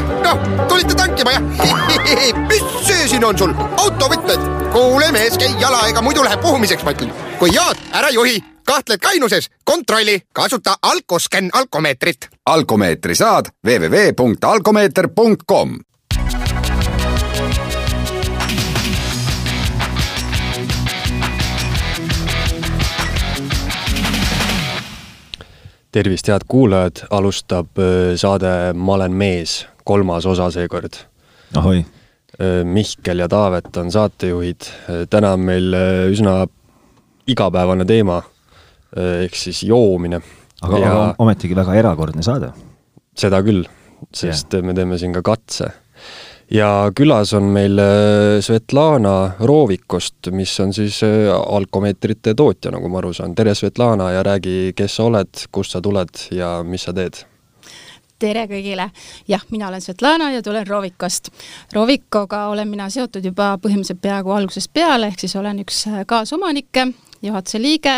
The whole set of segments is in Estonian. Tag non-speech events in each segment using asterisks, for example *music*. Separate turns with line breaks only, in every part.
ja noh, tulite tankima jah? mis see siin on sul, autovõtmed? kuule mees, käi jala, ega muidu läheb puhumiseks, ma ütlen. kui jood, ära juhi, kahtled kainuses, kontrolli, kasuta alkoskenn alkomeetrit.
alkomeetri saad www.alkomeeter.com
tervist, head kuulajad, alustab äh, saade Ma olen mees, kolmas osa seekord.
ahoi.
Äh, Mihkel ja Taavet on saatejuhid, äh, täna on meil üsna igapäevane teema, ehk siis joomine.
aga ja..., ometigi väga erakordne saade.
seda küll, sest yeah. me teeme siin ka katse ja külas on meil äh, Svetlana Roovikust, mis on siis äh, alkomeetrite tootja, nagu ma aru saan. tere, Svetlana, ja räägi, kes sa oled, kust sa tuled ja mis sa teed?
Tere kõigile! jah, mina olen Svetlana ja tulen Roovikost. Roovikoga olen mina seotud juba põhimõtteliselt peaaegu algusest peale, ehk siis olen üks äh, kaasomanikke juhatuse liige,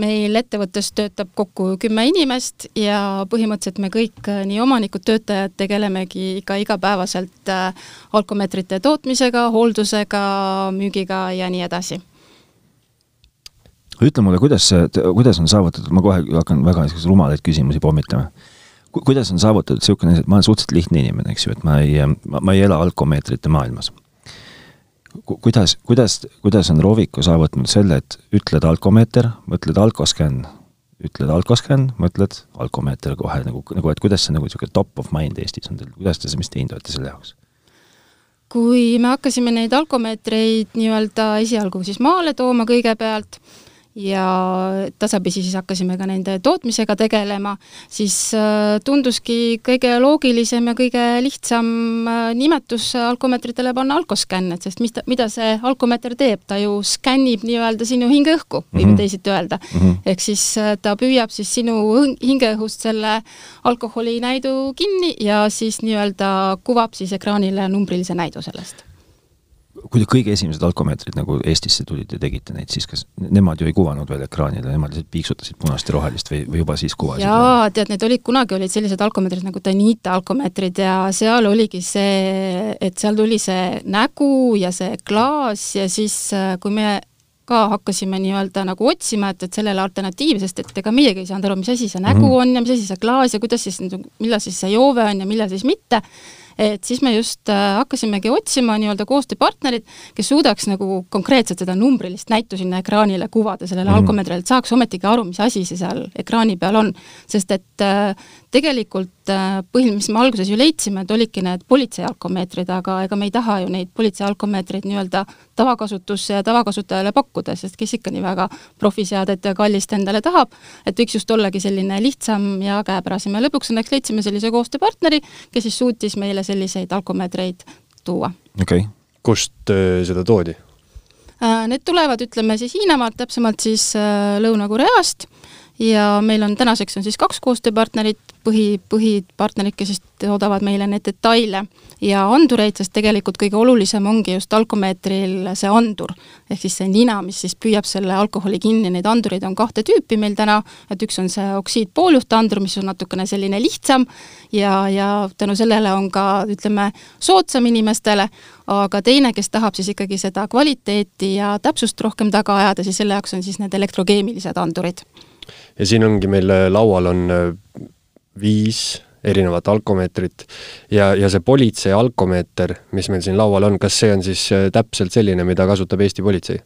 meil ettevõttes töötab kokku kümme inimest ja põhimõtteliselt me kõik, äh, nii omanikud, töötajad, tegelemegi ikka igapäevaselt äh, alkomeetrite tootmisega, hooldusega, müügiga ja nii edasi
ütle mulle, kuidas, kuidas on saavutatud, ma kohe hakkan väga rumalaid küsimusi pommitama. Kuidas on saavutatud niisugune, ma olen suhteliselt lihtne inimene, eks ju, et ma ei, ma ei ela alkomeetrite maailmas kuidas, kuidas, kuidas on Roviku saavutanud selle, et ütled alkomeeter, mõtled alkoskänn, ütled alkoskänn, mõtled alkomeeter kohe nagu, nagu et kuidas see nagu niisugune top of mind Eestis on teil, kuidas te, mis teinud olete selle jaoks?
kui me hakkasime neid alkomeetreid nii-öelda esialgu siis maale tooma kõigepealt, ja tasapisi siis hakkasime ka nende tootmisega tegelema, siis äh, tunduski kõige loogilisem ja kõige lihtsam äh, nimetus alkomeetritele panna alkoskänn, et sest mis ta, mida see alkomeeter teeb, ta ju skännib nii-öelda sinu hingeõhku, võib mm -hmm. teisiti öelda mm. -hmm. ehk siis äh, ta püüab siis sinu hingeõhust selle alkoholinäidu kinni ja siis nii-öelda kuvab siis ekraanile numbrilise näidu sellest
kui te kõige esimesed alkomeetrid nagu Eestisse tulid ja tegite neid, siis kas nemad ju ei kuvanud veel ekraanile, nemad lihtsalt piiksutasid punast ja rohelist või, või juba siis kuvasid?
jaa, tead, need olid, kunagi olid sellised alkomeetrid nagu Danita alkomeetrid ja seal oligi see, et seal tuli see nägu ja see klaas ja siis, kui me ka hakkasime nii-öelda nagu otsima, et, et sellele alternatiivi, sest et ega meiegi ei saanud aru, mis asi see nägu mm -hmm. on ja mis asi see klaas ja kuidas siis, millal siis see joove on ja millal siis mitte et siis me just äh, hakkasimegi otsima nii-öelda koostööpartnerit, kes suudaks nagu konkreetselt seda numbrilist näitu sinna ekraanile kuvada sellele mm alkomeetrile, et saaks ometigi aru, mis asi see seal ekraani peal on. sest et äh, tegelikult põhiline, mis me alguses ju leidsime, et olidki need politsei alkomeetrid, aga ega me ei taha ju neid politsei alkomeetreid nii-öelda tavakasutusse ja tavakasutajale pakkuda, sest kes ikka nii väga profiseadet ja kallist endale tahab, et võiks just ollagi selline lihtsam ja käepärasem ja lõpuks õnneks leidsime sellise koostööpartneri, kes siis suutis meile selliseid alkomeetreid tuua.
okei okay..
kust äh, seda toodi?
Äh, need tulevad, ütleme siis Hiinamaalt, täpsemalt siis äh, Lõuna-Koreast ja meil on tänaseks on siis kaks koostööpartnerit, põhi, põhipartnerid, kes siis toodavad meile neid detaile. Ja andureid, sest tegelikult kõige olulisem ongi just alkomeetril see andur. ehk siis see nina, mis siis püüab selle alkoholi kinni, neid andureid on kahte tüüpi meil täna, et üks on see oksiidpooljuhtandur, mis on natukene selline lihtsam. Ja, ja tänu sellele on ka ütleme, soodsam inimestele, aga teine, kes tahab siis ikkagi seda kvaliteeti ja täpsust rohkem taga ajada, siis selle jaoks on siis need elektrokeemilised andurid
ja siin ongi meil äh, laual on äh, viis erinevat alkomeetrit ja, ja see politsei alkomeeter, mis meil siin laual on, kas see on siis äh, täpselt selline, mida kasutab Eesti politsei?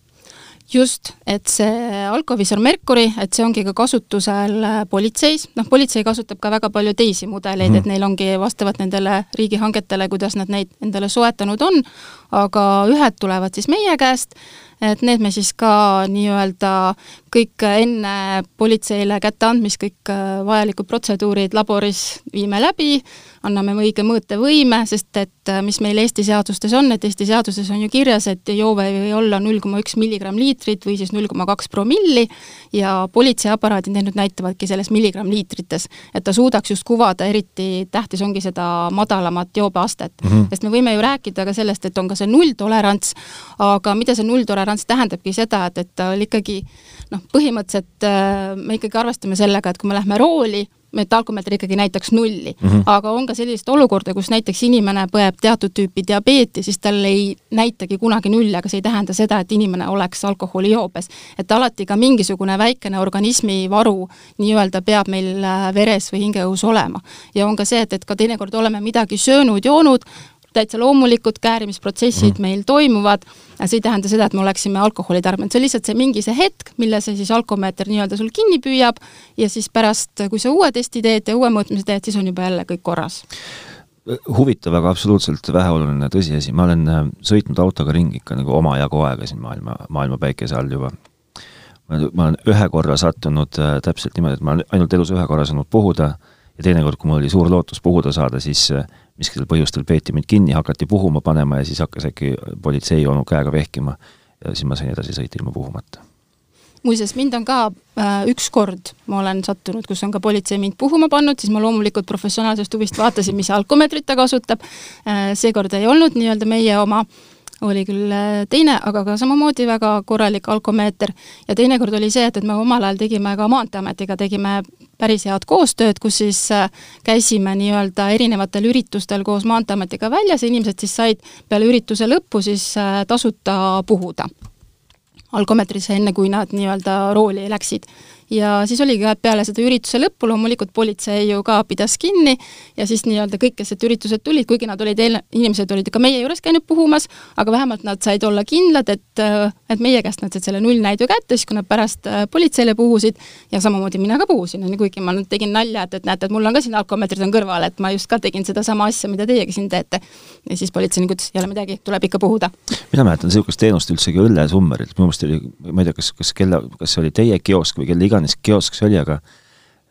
just, et see Alcovisor Mercury, et see ongi ka kasutusel politseis, noh, politsei kasutab ka väga palju teisi mudeleid mm, -hmm. et neil ongi vastavalt nendele riigihangetele, kuidas nad neid endale soetanud on, aga ühed tulevad siis meie käest et need me siis ka nii-öelda kõik enne politseile kätte andmist, kõik äh, vajalikud protseduurid laboris viime läbi, anname õige mõõtevõime, sest et äh, mis meil Eesti seadustes on, et Eesti seaduses on ju kirjas, et joove ei või olla null koma üks milligramm liitrit või siis null koma kaks promilli ja politseiaparaadid, need nüüd näitavadki selles milligramm liitrites, et ta suudaks just kuvada, eriti tähtis ongi seda madalamat joobeastet mm. -hmm. sest me võime ju rääkida ka sellest, et on ka see nulltolerants, aga mida see nulltolerants tolerants tähendabki seda, et, et ta oli ikkagi noh, põhimõtteliselt äh, me ikkagi arvestame sellega, et kui me lähme rooli, et alkomeeter ikkagi näitaks nulli mm. -hmm. aga on ka sellist olukorda, kus näiteks inimene põeb teatud tüüpi diabeeti, siis tal ei näitagi kunagi nulli, aga see ei tähenda seda, et inimene oleks alkoholijoobes. et alati ka mingisugune väikene organismi varu nii-öelda peab meil äh, veres või hingeõhus olema. ja on ka see, et, et ka teinekord oleme midagi söönud, joonud, täitsa loomulikud käärimisprotsessid mm. meil toimuvad, see ei tähenda seda, et me oleksime alkoholi tarbinud, see on lihtsalt see mingi see hetk, mille see siis alkomeeter nii-öelda sul kinni püüab ja siis pärast, kui sa uue testi teed ja uue mõõtmise teed, siis on juba jälle kõik korras.
Huvitav, aga absoluutselt väheoluline tõsiasi, ma olen äh, sõitnud autoga ringi ikka nagu omajagu aega siin maailma, maailma päikese all juba. ma olen ühe korra sattunud äh, täpselt niimoodi, et ma olen ainult elus ühe korra saanud puhuda ja teinekord, kui mul oli suur lootus puhuda saada, siis äh, miskitel põhjustel peeti mind kinni, hakati puhuma panema ja siis hakkas äkki politsei onu käega vehkima ja siis ma sain edasi sõita ilma puhumata.
muuseas, mind on ka äh, üks kord, ma olen sattunud, kus on ka politsei mind puhuma pannud, siis ma loomulikult professionaalsest huvist vaatasin, mis alkomeetrit ta kasutab äh,, seekord ei olnud nii-öelda meie oma oli küll äh, teine, aga ka samamoodi väga korralik alkomeeter ja teinekord oli see, et, et me omal ajal tegime ka Maanteeametiga, tegime päris head koostööd, kus siis äh, käisime nii-öelda erinevatel üritustel koos Maanteeametiga väljas ja inimesed siis said peale ürituse lõppu siis äh, tasuta puhuda. Alkomeetrisse, enne kui nad nii-öelda rooli läksid. Ja siis oligi ka, et peale seda ürituse lõppu loomulikult politsei ju ka pidas kinni ja siis nii-öelda kõik, kes sealt üritused tulid, kuigi nad olid eel-, inimesed olid ka meie juures käinud puhumas, aga vähemalt nad said olla kindlad, et, et meie käest nad said selle nullnäidu kätte, siis kui nad pärast äh, politseile puhusid ja samamoodi mina ka puhusin, on ju, kuigi ma nüüd tegin nalja, et, et näete, et mul on ka siin alkomeetrid on kõrval, et ma just ka tegin sedasama asja, mida teiegi siin teete. ja siis politseinik ütles, ei ole midagi, tuleb ikka puhuda.
mina mäletan niisugust teenust üldsegi Õlle Summerilt, minu meelest oli, ma ei tea, kas, kas kella, kas see oli teie kiosk või kelle iganes kiosk see oli, aga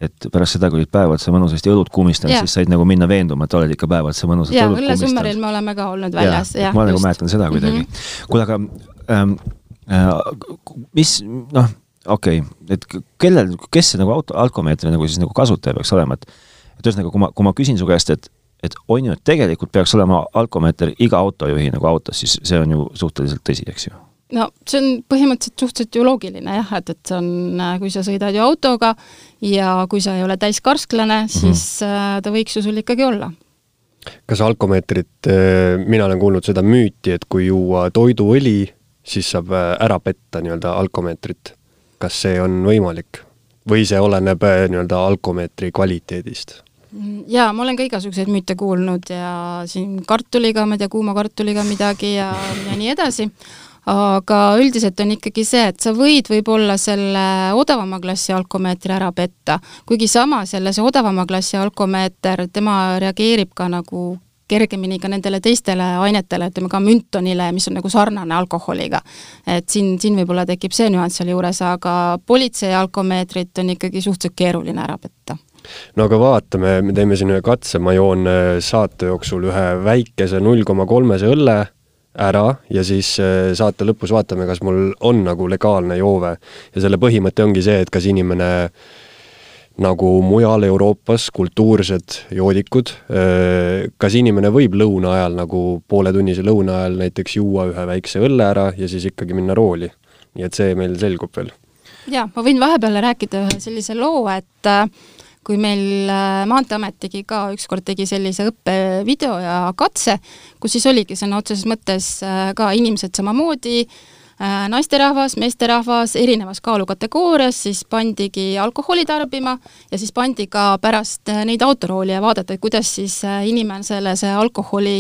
et pärast seda, kui olid päev otsa mõnusasti õlut kummistanud, siis said nagu minna veenduma, et oled ikka päev otsa mõnusasti õlut kummistanud.
õllesummeril me oleme ka olnud väljas, jah.
ma nagu mäletan seda kuidagi mm. -hmm. kuule, aga ähm, äh, mis, noh, okei okay,, et kellel, kes see nagu auto, alkomeetri nagu siis nagu kasutaja peaks olema, et et ühesõnaga, kui ma, kui ma küsin su käest, et et on ju, et tegelikult peaks olema alkomeeter iga autojuhi nagu autos, siis see on ju suhteliselt tõsi, eks ju
no see on põhimõtteliselt suhteliselt ju loogiline jah, et, et see on, äh, kui sa sõidad ju autoga ja kui sa ei ole täiskarsklane mm, -hmm. siis äh, ta võiks ju sul ikkagi olla.
kas alkomeetrit, äh, mina olen kuulnud seda müüti, et kui juua toiduõli, siis saab ära petta nii-öelda alkomeetrit. kas see on võimalik? või see oleneb nii-öelda alkomeetri kvaliteedist?
Mm, jaa, ma olen ka igasuguseid müüte kuulnud ja siin kartuliga, ma ei tea, kuuma kartuliga midagi ja, ja nii edasi aga üldiselt on ikkagi see, et sa võid võib-olla selle odavama klassi alkomeetri ära petta, kuigi samas jälle see odavama klassi alkomeeter, tema reageerib ka nagu kergemini ka nendele teistele ainetele, ütleme ka müntonile, mis on nagu sarnane alkoholiga. et siin, siin võib-olla tekib see nüanss seal juures, aga politsei alkomeetrit on ikkagi suhteliselt keeruline ära petta
no aga vaatame, me teeme siin ühe katse, ma joon äh, saate jooksul ühe väikese null koma kolmese õlle ära ja siis äh, saate lõpus vaatame, kas mul on nagu legaalne joove. ja selle põhimõte ongi see, et kas inimene nagu mujal Euroopas kultuursed joodikud, kas inimene võib lõuna ajal nagu pooletunnise lõuna ajal näiteks juua ühe väikse õlle ära ja siis ikkagi minna rooli. nii et see meil selgub veel.
jaa, ma võin vahepeal rääkida ühe sellise loo, et äh, kui meil äh, Maanteeamet tegi ka, ükskord tegi sellise õppevideo ja katse, kus siis oligi sõna otseses mõttes äh, ka inimesed samamoodi, äh, naisterahvas, meesterahvas, erinevas kaalukategoorias, siis pandigi alkoholi tarbima ja siis pandi ka pärast neid autorooli ja vaadata, et kuidas siis inimesele see alkoholi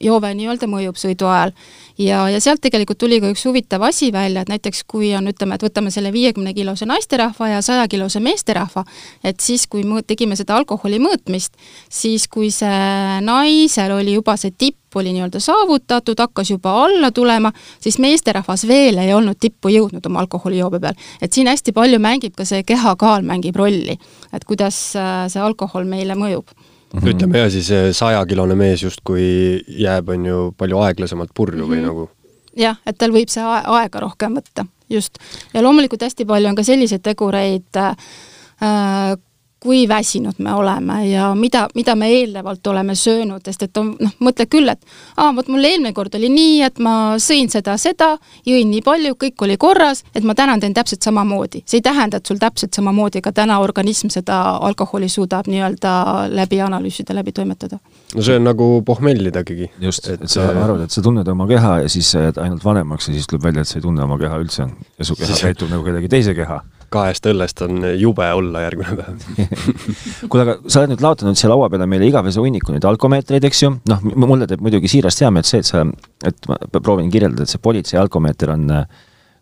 joove nii-öelda mõjub sõidu ajal. ja, ja sealt tegelikult tuli ka üks huvitav asi välja, et näiteks kui on, ütleme, et võtame selle viiekümne kilose naisterahva ja saja kilose meesterahva, et siis, kui mõõt-, tegime seda alkoholi mõõtmist, siis kui see naisel oli juba see tipp oli nii-öelda saavutatud, hakkas juba alla tulema, siis meesterahvas veel ei olnud tippu jõudnud oma alkoholijoobe peal. et siin hästi palju mängib ka see kehakaal mängib rolli, et kuidas äh, see alkohol meile mõjub
mm -hmm. ütleme ja siis sajakilone mees justkui jääb, on ju, palju aeglasemalt purju mm -hmm. või mhm. nagu
jah, et tal võib see aega rohkem võtta, just. ja loomulikult hästi palju on ka selliseid tegureid äh,, kui väsinud me oleme ja mida, mida me eelnevalt oleme söönud, sest et on noh, mõtle küll, et aa, vot mul eelmine kord oli nii, et ma sõin seda, seda, jõin nii palju, kõik oli korras, et ma täna teen täpselt samamoodi. see ei tähenda, et sul täpselt samamoodi ka täna organism seda alkoholi suudab nii-öelda läbi analüüsida, läbi toimetada.
no see on nagu pohmellidagigi.
just, et sa arvad, et sa tunned oma keha ja siis sa jääd ainult vanemaks ja siis tuleb välja, et sa ei tunne oma keha üldse ja su keha *laughs* käitub nagu kellegi teise keha
kahest õllest on jube olla järgmine päev *laughs*
kuule, aga sa oled nüüd laotanud siia laua peale meile igavese hunniku neid alkomeetreid, eks ju, noh, mulle teeb muidugi siirast heameelt see, et sa, et ma proovin kirjeldada, et see politsei alkomeeter on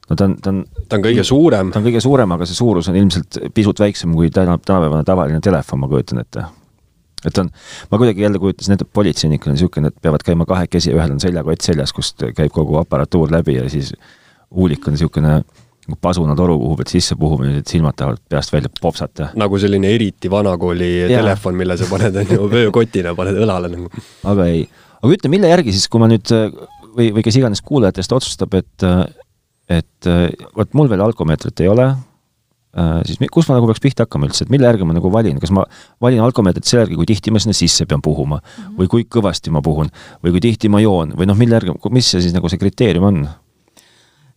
no ta on, ta on
ta on kõige suurem.
ta on kõige suurem, aga see suurus on ilmselt pisut väiksem kui täna, tänapäevane tavaline telefon, ma kujutan ette. et on, ma kuidagi jälle kujutasin ette, et politseinik on niisugune, et peavad käima kahekesi ühel on seljakott seljas, kust käib kogu aparatuur läbi ja siis huulik on niisugune pasunatoru kuhu pead sisse puhuma, nüüd silmad tahavad peast välja popsata.
nagu selline eriti vanakooli ja. telefon, mille sa paned, on ju, *laughs* vöökotina paned õlale nagu.
aga ei, aga ütle, mille järgi siis, kui ma nüüd või, või kes iganes kuulajatest otsustab, et et vot mul veel alkomeetrit ei ole, siis kus ma nagu peaks pihta hakkama üldse, et mille järgi ma nagu valin, kas ma valin alkomeetrit selle järgi, kui tihti ma sinna sisse pean puhuma mm -hmm. või kui kõvasti ma puhun või kui tihti ma joon või noh, mille järgi, mis see siis nagu see kriteerium on?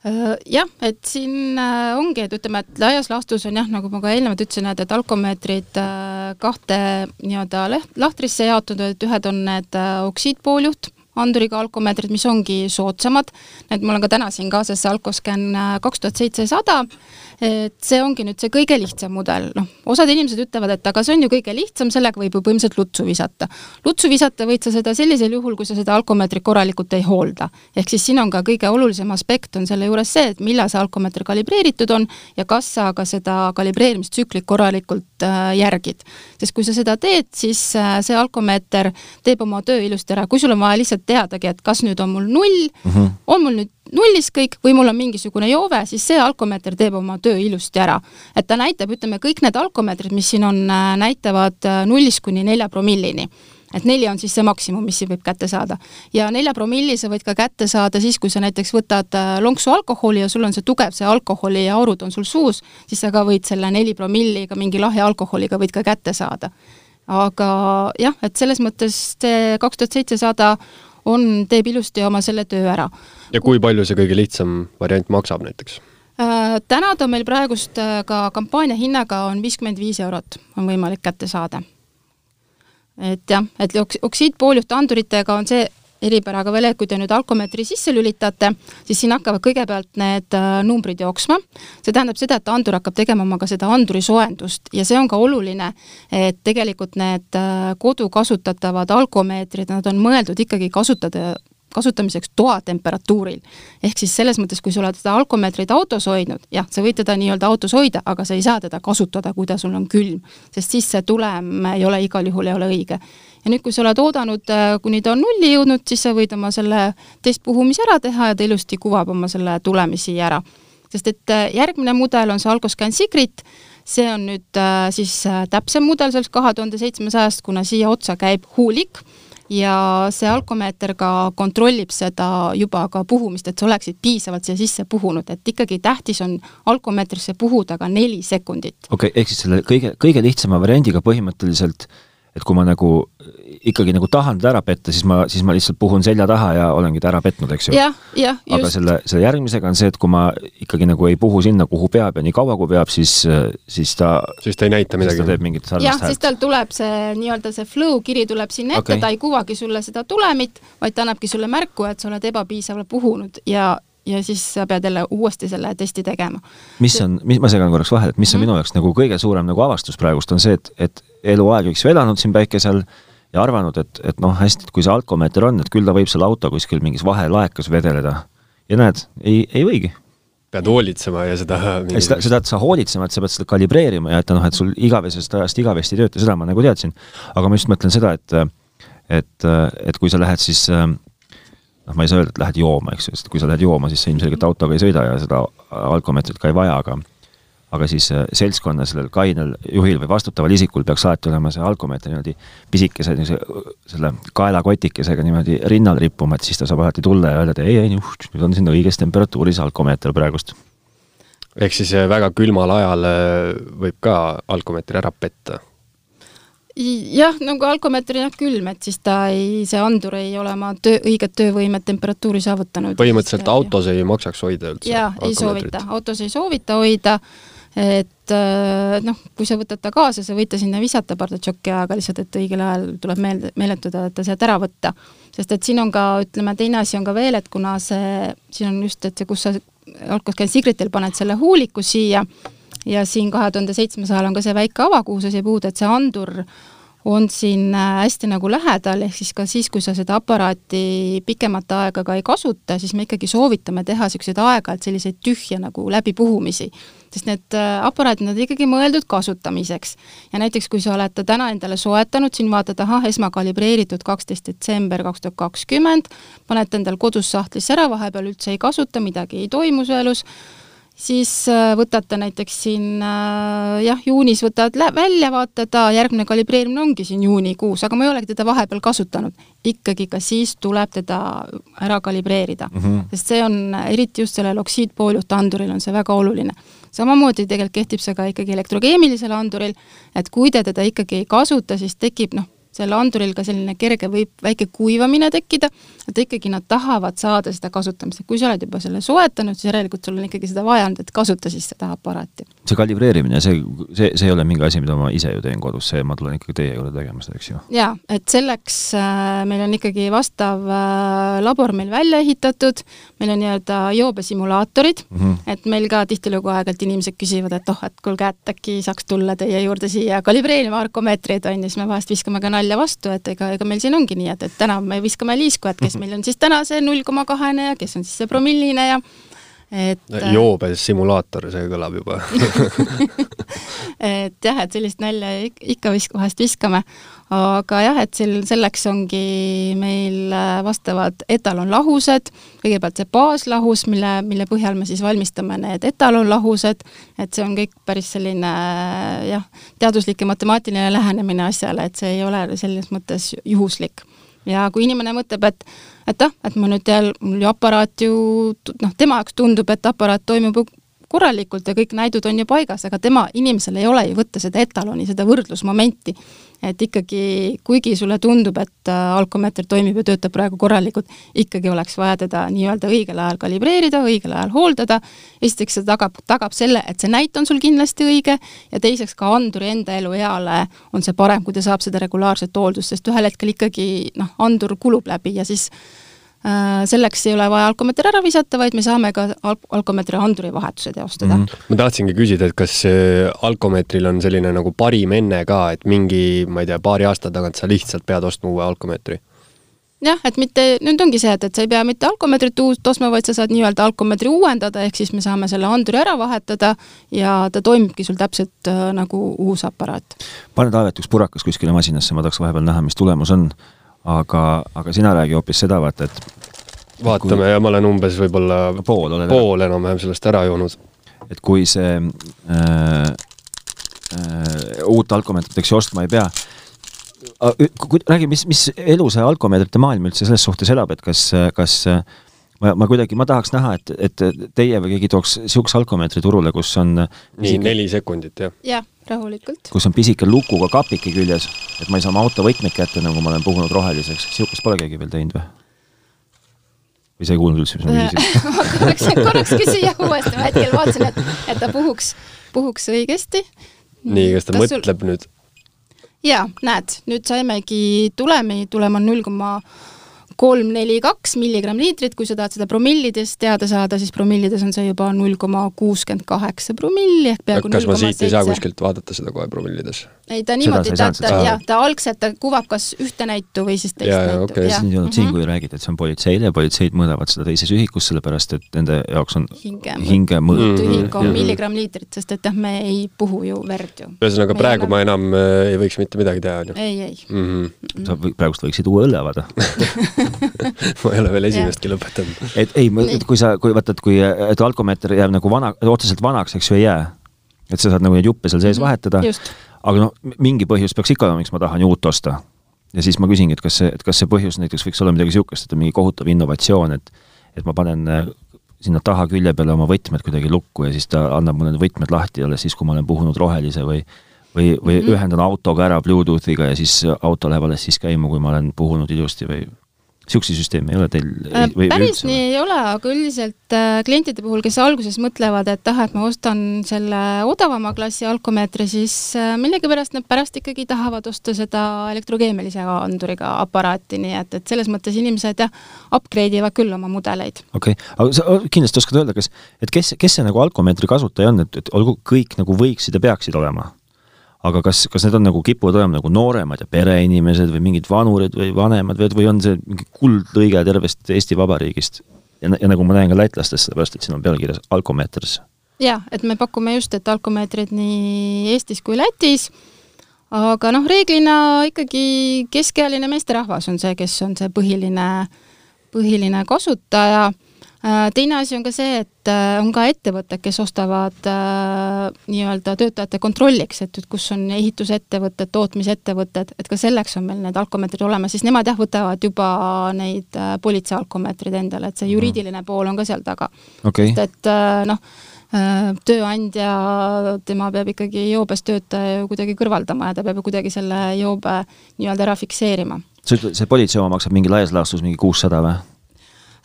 Äh, jah, et siin äh, ongi, et ütleme, et laias laastus on jah, nagu ma ka eelnevalt ütlesin, et, et alkomeetrid äh, kahte nii-öelda lahtrisse jaotunud, et ühed on need oksiidpooljuht, anduriga alkomeetrid, mis ongi soodsamad, et mul on ka täna siin kaasas see Alcoscan kaks tuhat seitsesada, et see ongi nüüd see kõige lihtsam mudel, noh, osad inimesed ütlevad, et aga see on ju kõige lihtsam, sellega võib ju põhimõtteliselt lutsu visata. lutsu visata võid sa seda sellisel juhul, kui sa seda alkomeetrit korralikult ei hoolda. ehk siis siin on ka kõige olulisem aspekt on selle juures see, et millal see alkomeeter kalibreeritud on ja kas sa ka seda kalibreerimistsüklit korralikult äh, järgid. sest kui sa seda teed, siis äh, see alkomeeter teeb oma töö ilusti ära, kui sul on vaja lihtsalt teadagi, et kas nüüd on mul null mm, -hmm. on mul nüüd nullis kõik või mul on mingisugune joove, siis see alkomeeter teeb oma töö ilusti ära. et ta näitab, ütleme, kõik need alkomeetrid, mis siin on, äh, näitavad äh, nullist kuni nelja promillini et neli on siis see maksimum, mis siin võib kätte saada. ja nelja promilli sa võid ka kätte saada siis, kui sa näiteks võtad äh, lonksu alkoholi ja sul on see tugev, see alkoholi ja aurud on sul suus, siis sa ka võid selle neli promilliga mingi lahja alkoholiga võid ka kätte saada. aga jah, et selles mõttes see kaks tuhat seitsesada on, teeb ilusti oma selle töö ära.
ja kui palju see kõige lihtsam variant maksab näiteks?
Äh, täna ta meil praegust äh, ka kampaania hinnaga on viiskümmend viis eurot, on võimalik kätte saada. et jah, et oksiidpooljuhte anduritega on see eripäraga veel, et kui te nüüd alkomeetri sisse lülitate, siis siin hakkavad kõigepealt need äh, numbrid jooksma. see tähendab seda, et andur hakkab tegema oma ka seda anduri soojendust ja see on ka oluline, et tegelikult need äh, kodu kasutatavad alkomeetrid, nad on mõeldud ikkagi kasutada kasutamiseks toatemperatuuril. ehk siis selles mõttes, kui sa oled seda alkomeetrit autos hoidnud, jah, sa võid teda nii-öelda autos hoida, aga sa ei saa teda kasutada, kui ta sul on külm, sest siis see tulem ei ole igal juhul ei ole õige ja nüüd, kui sa oled oodanud, äh, kuni ta on nulli jõudnud, siis sa võid oma selle testpuhumise ära teha ja ta ilusti kuvab oma selle tulemisi ära. sest et äh, järgmine mudel on see Alcoscan Secret, see on nüüd äh, siis täpsem mudel sellest kahe tuhande seitsmesajast, kuna siia otsa käib huulik ja see alkomeeter ka kontrollib seda juba ka puhumist, et sa oleksid piisavalt siia sisse puhunud, et ikkagi tähtis on alkomeetrisse puhuda ka neli sekundit.
okei okay,, ehk siis selle kõige, kõige lihtsama variandiga põhimõtteliselt et kui ma nagu ikkagi nagu tahan teda ära petta, siis ma, siis ma lihtsalt puhun selja taha ja olengi ta ära petnud, eks ju.
jah, jah,
just. aga selle, selle järgmisega on see, et kui ma ikkagi nagu ei puhu sinna, kuhu peab ja nii kaua, kui peab, siis, siis ta
siis ta ei näita midagi.
siis ta teeb mingit sarnast
häält. jah, siis tal tuleb see nii-öelda see flow kiri tuleb sinna ette okay., ta ei kuvagi sulle seda tulemit, vaid ta annabki sulle märku, et sa oled ebapiisavalt puhunud ja ja siis sa pead jälle uuesti selle testi tegema.
mis on, mis, ma segan korraks vahele, et mis on mm -hmm. minu jaoks nagu kõige suurem nagu avastus praegust, on see, et, et eluaeg, eks ju, elanud siin päikesel ja arvanud, et, et noh, hästi, et kui see alkomeeter on, et küll ta võib seal auto kuskil mingis vahelaekas vedeleda. ja näed, ei, ei võigi.
pead hoolitsema ja seda
mingi... seda, seda, et sa hoolitsema, et sa pead seda kalibreerima ja et noh, et sul igavesest ajast igavesti ei tööta, seda ma nagu teadsin. aga ma just mõtlen seda, et et, et kui sa lähed siis noh, ma ei saa öelda, et lähed jooma, eks ju, sest kui sa lähed jooma, siis sa ilmselgelt autoga ei sõida ja seda alkomeetrit ka ei vaja, aga aga siis äh, seltskonna sellel kainel juhil või vastutaval isikul peaks alati olema see alkomeeter niimoodi pisikese niisuguse selle kaelakotikesega niimoodi rinnal rippuma, et siis ta saab alati tulla ja öelda, et ei, ei, nüüd on siin õiges temperatuuris alkomeeter praegust.
ehk siis äh, väga külmal ajal äh, võib ka alkomeetri ära petta
jah, nagu alkomeeter on jah külm, et siis ta ei, see andur ei ole oma töö, õiget töövõimet, temperatuuri saavutanud.
põhimõtteliselt autos ei maksaks hoida üldse?
jaa, ei soovita, autos ei soovita hoida, et äh, noh, kui sa võtad ta kaasa, sa võid ta sinna visata pardatšoki ajaga lihtsalt, et õigel ajal tuleb meelde, meeletada, et ta sealt ära võtta. sest et siin on ka, ütleme, teine asi on ka veel, et kuna see, siin on just, et see, kus sa alkohol Sigritil paned selle huuliku siia ja siin kahe tuhande seitsmes ajal on ka see väike ava, kuhu sa siia puud, et see andur on siin äh, hästi nagu lähedal, ehk siis ka siis, kui sa seda aparaati pikemat aega ka ei kasuta, siis me ikkagi soovitame teha niisuguseid aeg-ajalt selliseid tühje nagu läbipuhumisi. sest need äh, aparaadid, nad ikkagi mõeldud kasutamiseks. ja näiteks, kui sa oled ta täna endale soetanud, siin vaatad, ahah, esmakalibreeritud kaksteist detsember kaks tuhat kakskümmend, paned endal kodus sahtlisse ära, vahepeal üldse ei kasuta, midagi ei toimu su elus, siis äh, võtate näiteks siin äh, jah, juunis võtad välja, vaatad, järgmine kalibreerimine ongi siin juunikuus, aga ma ei olegi teda vahepeal kasutanud. ikkagi ka siis tuleb teda ära kalibreerida mm, -hmm. sest see on, eriti just sellel oksiidpooljuhtanduril on see väga oluline. samamoodi tegelikult kehtib see ka ikkagi elektrokeemilisel anduril, et kui te teda ikkagi ei kasuta, siis tekib noh, seal anduril ka selline kerge võib väike kuivamine tekkida, et ikkagi nad tahavad saada seda kasutamist, et kui sa oled juba selle soetanud, siis järelikult sul on ikkagi seda vaja olnud, et kasuta siis seda aparaati.
see kalibreerimine, see, see, see ei ole mingi asi, mida ma ise ju teen kodus, see, ma tulen ikkagi teie juurde tegema seda, eks ju?
jaa, et selleks äh, meil on ikkagi vastav äh, labor meil välja ehitatud, meil on nii-öelda joobesimulaatorid mm, -hmm. et meil ka tihtilugu aeg-ajalt inimesed küsivad, et oh, et kuulge, et äkki saaks tulla teie juurde siia kalibreerima arkomeetreid, on ju, siis me vahest viskame ka nalja vastu, et ega, ega meil siin ongi nii, et, et täna me viskame liisku, et kes mhm. meil on siis täna see null koma kahene ja kes on siis see promilline ja et
äh, joobes simulaator, see kõlab juba *laughs*
et jah, et sellist nalja ikka visk-, vahest viskame, aga jah, et sel-, selleks ongi meil äh, vastavad etalonlahused, kõigepealt see baaslahus, mille, mille põhjal me siis valmistame need etalonlahused, et see on kõik päris selline äh, jah, teaduslik ja matemaatiline lähenemine asjale, et see ei ole selles mõttes juhuslik. Ja kui inimene mõtleb, et et ah, et ma nüüd jälle, mul ju aparaat ju noh, tema jaoks tundub, et aparaat toimub korralikult ja kõik näidud on ju paigas, aga tema, inimesel ei ole ju võtta seda etaloni, seda võrdlusmomenti. et ikkagi, kuigi sulle tundub, et äh, alkomeeter toimib ja töötab praegu korralikult, ikkagi oleks vaja teda nii-öelda õigel ajal kalibreerida, õigel ajal hooldada, esiteks see tagab, tagab selle, et see näit on sul kindlasti õige, ja teiseks ka anduri enda elueale on see parem, kui ta saab seda regulaarset hooldust, sest ühel hetkel ikkagi noh, andur kulub läbi ja siis selleks ei ole vaja alkomeeter ära visata, vaid me saame ka al-, alkomeetri anduri vahetuse teostada mm.
-hmm. ma tahtsingi küsida, et kas alkomeetril on selline nagu parim enne ka, et mingi, ma ei tea, paari aasta tagant sa lihtsalt pead ostma uue alkomeetri?
jah, et mitte, nüüd ongi see, et, et sa ei pea mitte alkomeetrit uut ostma, vaid sa saad nii-öelda alkomeetri uuendada, ehk siis me saame selle anduri ära vahetada ja ta toimibki sul täpselt äh, nagu uus aparaat.
pane Taavet üks purakas kuskile masinasse, ma tahaks vahepeal näha, mis tulemus on aga, aga sina räägi hoopis seda, vaata, et
vaatame kui... ja ma olen umbes võib-olla
pool,
pool enam-vähem sellest ära joonud.
et kui see äh, äh, uut alkomeetrit, eks ju, ostma ei pea, räägi, mis, mis elu see alkomeetrite maailm üldse selles suhtes elab, et kas, kas ma, ma kuidagi, ma tahaks näha, et, et teie või keegi tooks niisuguse alkomeetri turule, kus on
nii, neli sekundit, jah?
jah rahulikult.
kus on pisike lukuga kapike küljes, et ma ei saa oma auto võtmeid kätte, nagu ma olen puhunud roheliseks, niisugust pole keegi veel teinud või? või sa ei kuulnud üldse, mis ma küsisin *laughs*
ma korraks, korraks küsin jah uuesti, ma hetkel vaatasin, et, et ta puhuks, puhuks õigesti.
nii, kas ta kas mõtleb sul... nüüd?
jaa, näed, nüüd saimegi tulemi, tulem on null koma kolm, neli, kaks milligramm liitrit, kui sa tahad seda promillides teada saada, siis promillides on see juba null koma kuuskümmend kaheksa promilli ehk peaaegu
kas ma siit ei saa kuskilt vaadata seda kohe promillides?
Ei, ta niimoodi, ta, ta, jah, ta algselt, ta kuvab kas ühte näitu või siis teist ja, näitu.
Okay. siin ei olnud siin, kui räägid, et see on politseile ja politseid mõõdavad seda teises ühikus, sellepärast et nende jaoks on
hinge,
hinge mõõt.
ühik on milligramm liitrit, sest et jah, me ei puhu ju verd ju.
ühesõnaga, praegu ma enam äh, ei võiks mitte midagi teha, on ju?
ei, ei mm.
-hmm. sa praegust võiksid uue õlle avada *laughs*
ma ei ole veel esimestki lõpetanud.
et ei, kui sa, kui vaata, et kui, et alkomeeter jääb nagu vana, otseselt vanaks, eks ju, ei jää. et sa saad nagu neid juppe seal sees mhm. vahetada. Aga noh, mingi põhjus peaks ikka olema, miks ma tahan ju uut osta. ja siis ma küsingi, et kas see, et kas see põhjus näiteks võiks olla midagi niisugust, et on mingi kohutav innovatsioon, et et ma panen äh, sinna taha külje peale oma võtmed kuidagi lukku ja siis ta annab mulle need võtmed lahti alles siis, kui ma olen puhunud rohelise või või, või mm. -hmm. ühendan autoga ära Bluetoothiga ja siis auto läheb alles siis käima, kui ma olen puhunud ilusti või niisuguseid süsteeme ei ole teil
Äh,
või, või
päris
üldse?
nii ei ole, aga üldiselt äh, klientide puhul, kes alguses mõtlevad, et ah, et ma ostan selle odavama klassi alkomeetri, siis äh, millegipärast nad pärast ikkagi tahavad osta seda elektrokeemilise anduriga aparaati, nii et, et selles mõttes inimesed jah, upgrade ivad küll oma mudeleid.
okei okay., aga sa kindlasti oskad öelda, kas, et kes, kes see nagu alkomeetri kasutaja on, et, et olgu kõik nagu võiksid ja peaksid olema? Aga kas, kas need on nagu, kipuvad olema nagu nooremad ja pereinimesed või mingid vanurid või vanemad või, või on see mingi kuldlõige tervest Eesti Vabariigist? ja, ja nagu ma näen ka lätlastest, sellepärast et siin on pealkirjas alkomeetris.
jaa, et me pakume just, et alkomeetrid nii Eestis kui Lätis, aga noh, reeglina ikkagi keskealine meesterahvas on see, kes on see põhiline, põhiline kasutaja teine asi on ka see, et äh, on ka ettevõtted, kes ostavad äh, nii-öelda töötajate kontrolliks, et, et kus on ehitusettevõtted, tootmisettevõtted, et ka selleks on meil need alkomeetrid olemas, siis nemad jah, võtavad juba neid äh, politsei alkomeetreid endale, et see juriidiline pool on ka seal taga. sest et äh, noh, äh, tööandja, tema peab ikkagi joobes töötaja ju kuidagi kõrvaldama ja ta peab ju kuidagi selle joobe nii-öelda ära fikseerima
sa ütled, see politsei oma maksab mingi laias laastus mingi kuussada või?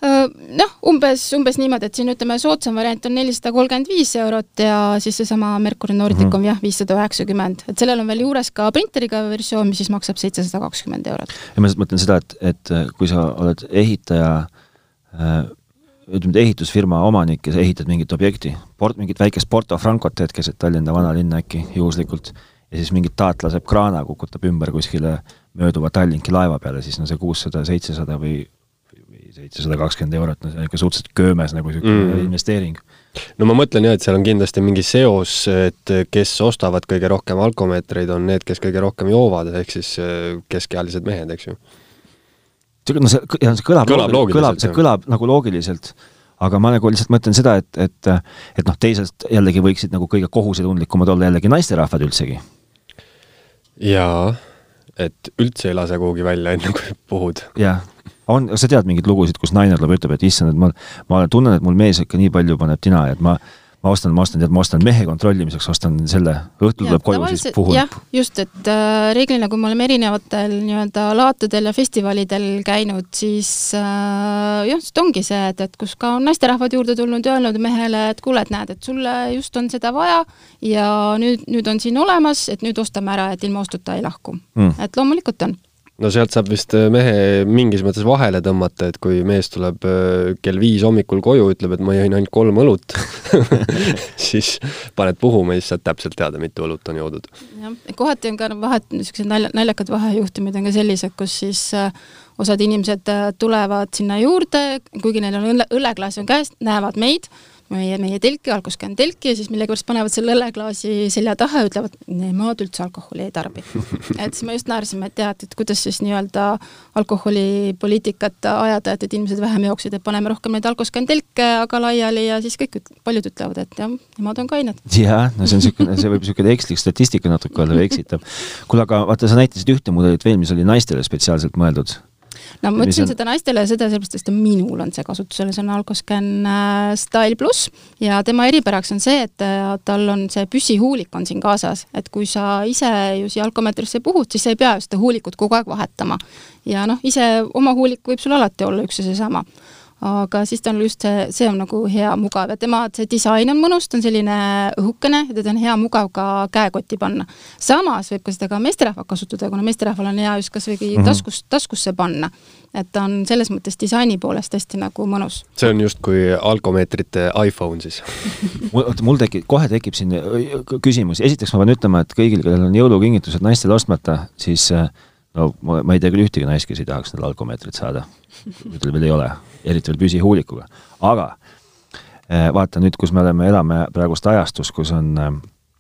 Äh, noh, umbes, umbes niimoodi, et siin ütleme, soodsam variant on nelisada kolmkümmend viis eurot ja siis seesama Mercury Nordic mm -hmm. on jah, viissada üheksakümmend, et sellel on veel juures ka printeriga versioon, mis siis maksab seitsesada kakskümmend eurot.
ja ma lihtsalt mõtlen seda, et, et kui sa oled ehitaja äh,, ütleme, ehitusfirma omanik ja sa ehitad mingit objekti, port-, mingit väikest Porto Francot teed keset Tallinna vanalinna äkki juhuslikult, ja siis mingit taat laseb kraana, kukutab ümber kuskile mööduva Tallinki laeva peale, siis no see kuussada, seitsesada või seitsesada kakskümmend eurot, no see on ikka suhteliselt köömes nagu niisugune
Mm.
investeering.
no ma mõtlen jah, et seal on kindlasti mingi seos, et kes ostavad kõige rohkem alkomeetreid, on need, kes kõige rohkem joovad, ehk siis äh, keskealised mehed, eks ju.
no see, jah, see kõlab,
Kõlab
loogiliselt, kõlab, see kõlab nagu loogiliselt, aga ma nagu lihtsalt mõtlen seda, et, et et noh, teisalt jällegi võiksid nagu kõige kohusetundlikumad olla jällegi naisterahvad üldsegi.
jaa, et üldse ei lase kuhugi välja, enne kui puhud.
jah, on, sa tead mingeid lugusid, kus naine tuleb ja ütleb, et issand, et ma, ma tunnen, et mul mees ikka nii palju paneb tina et ma, ma ostan, ma ostan, tead, ma ostan mehe kontrollimiseks, ostan selle, õhtul tuleb koju, siis puhun.
jah, just, et äh, reeglina, kui me oleme erinevatel nii-öelda laatadel ja festivalidel käinud, siis äh, jah, sest ongi see, et, et kus ka on naisterahvad juurde tulnud ja öelnud mehele, et kuule, et näed, et sulle just on seda vaja ja nüüd, nüüd on siin olemas, et nüüd ostame ära, et ilma ostuta ei lahku
Mm.
et loomulikult on
no sealt saab vist äh, mehe mingis mõttes vahele tõmmata, et kui mees tuleb äh, kell viis hommikul koju, ütleb, et ma jõin ainult kolm õlut *laughs* *laughs* siis paned puhuma ja siis saad täpselt teada, mitu õlut on joodud.
jah, kohati on ka vahet, niisugused nalja, naljakad vahejuhtumid on ka sellised, kus siis äh, osad inimesed tulevad sinna juurde, kuigi neil on õlle, õlleklaas on käes, näevad meid, meie, meie telki, alkoskänn telki ja siis millegipärast panevad selle õlleklaasi selja taha ja ütlevad, nemad üldse alkoholi ei tarbi. *laughs* et siis me just naersime, et tead, et kuidas siis nii-öelda alkoholipoliitikat ajada, et, et inimesed vähem jooksid, et paneme rohkem neid alkoskänn telke aga laiali ja siis kõik, paljud ütlevad, et jah, nemad on kained.
jah, no see on niisugune, see võib niisugune ekslik statistika natuke olla või eksitav. kuule, aga vaata, sa näitasid ühte mudelit veel, mis oli naistele spetsiaalselt mõeldud.
No ma ütlesin
on-
seda naistele seda sellepärast, et minul on see kasutusel, see on Alcoscan äh, Style pluss ja tema eripäraks on see, et äh, tal on see püsihuulik on siin kaasas, et kui sa ise ju siia alkomeetrisse puhud, siis sa ei pea ju seda huulikut kogu aeg vahetama. ja noh, ise oma huulik võib sul alati olla üks ja seesama aga siis ta on just see, see on nagu hea, mugav ja tema, see disain on mõnus, ta on selline õhukene ja teda on hea mugav ka käekotti panna. samas võib ka seda ka meesterahval kasutada, kuna meesterahval on hea just kas või
Mhm.
taskus, taskusse panna. et ta on selles mõttes disaini poolest hästi nagu mõnus.
see on justkui alkomeetrite iPhone siis *laughs*
oota, mul tekib, kohe tekib siin öö, küsimusi, esiteks ma pean ütlema, et kõigil, kellel on jõulukingitused naistele ostmata, siis äh, no ma, ma ei tea küll ühtegi naist, kes ei tahaks seda alkomeetrit saada. Tal veel ei ole, eriti veel püsihuulikuga, aga äh, vaata nüüd, kus me oleme, elame praegust ajastus, kus on äh,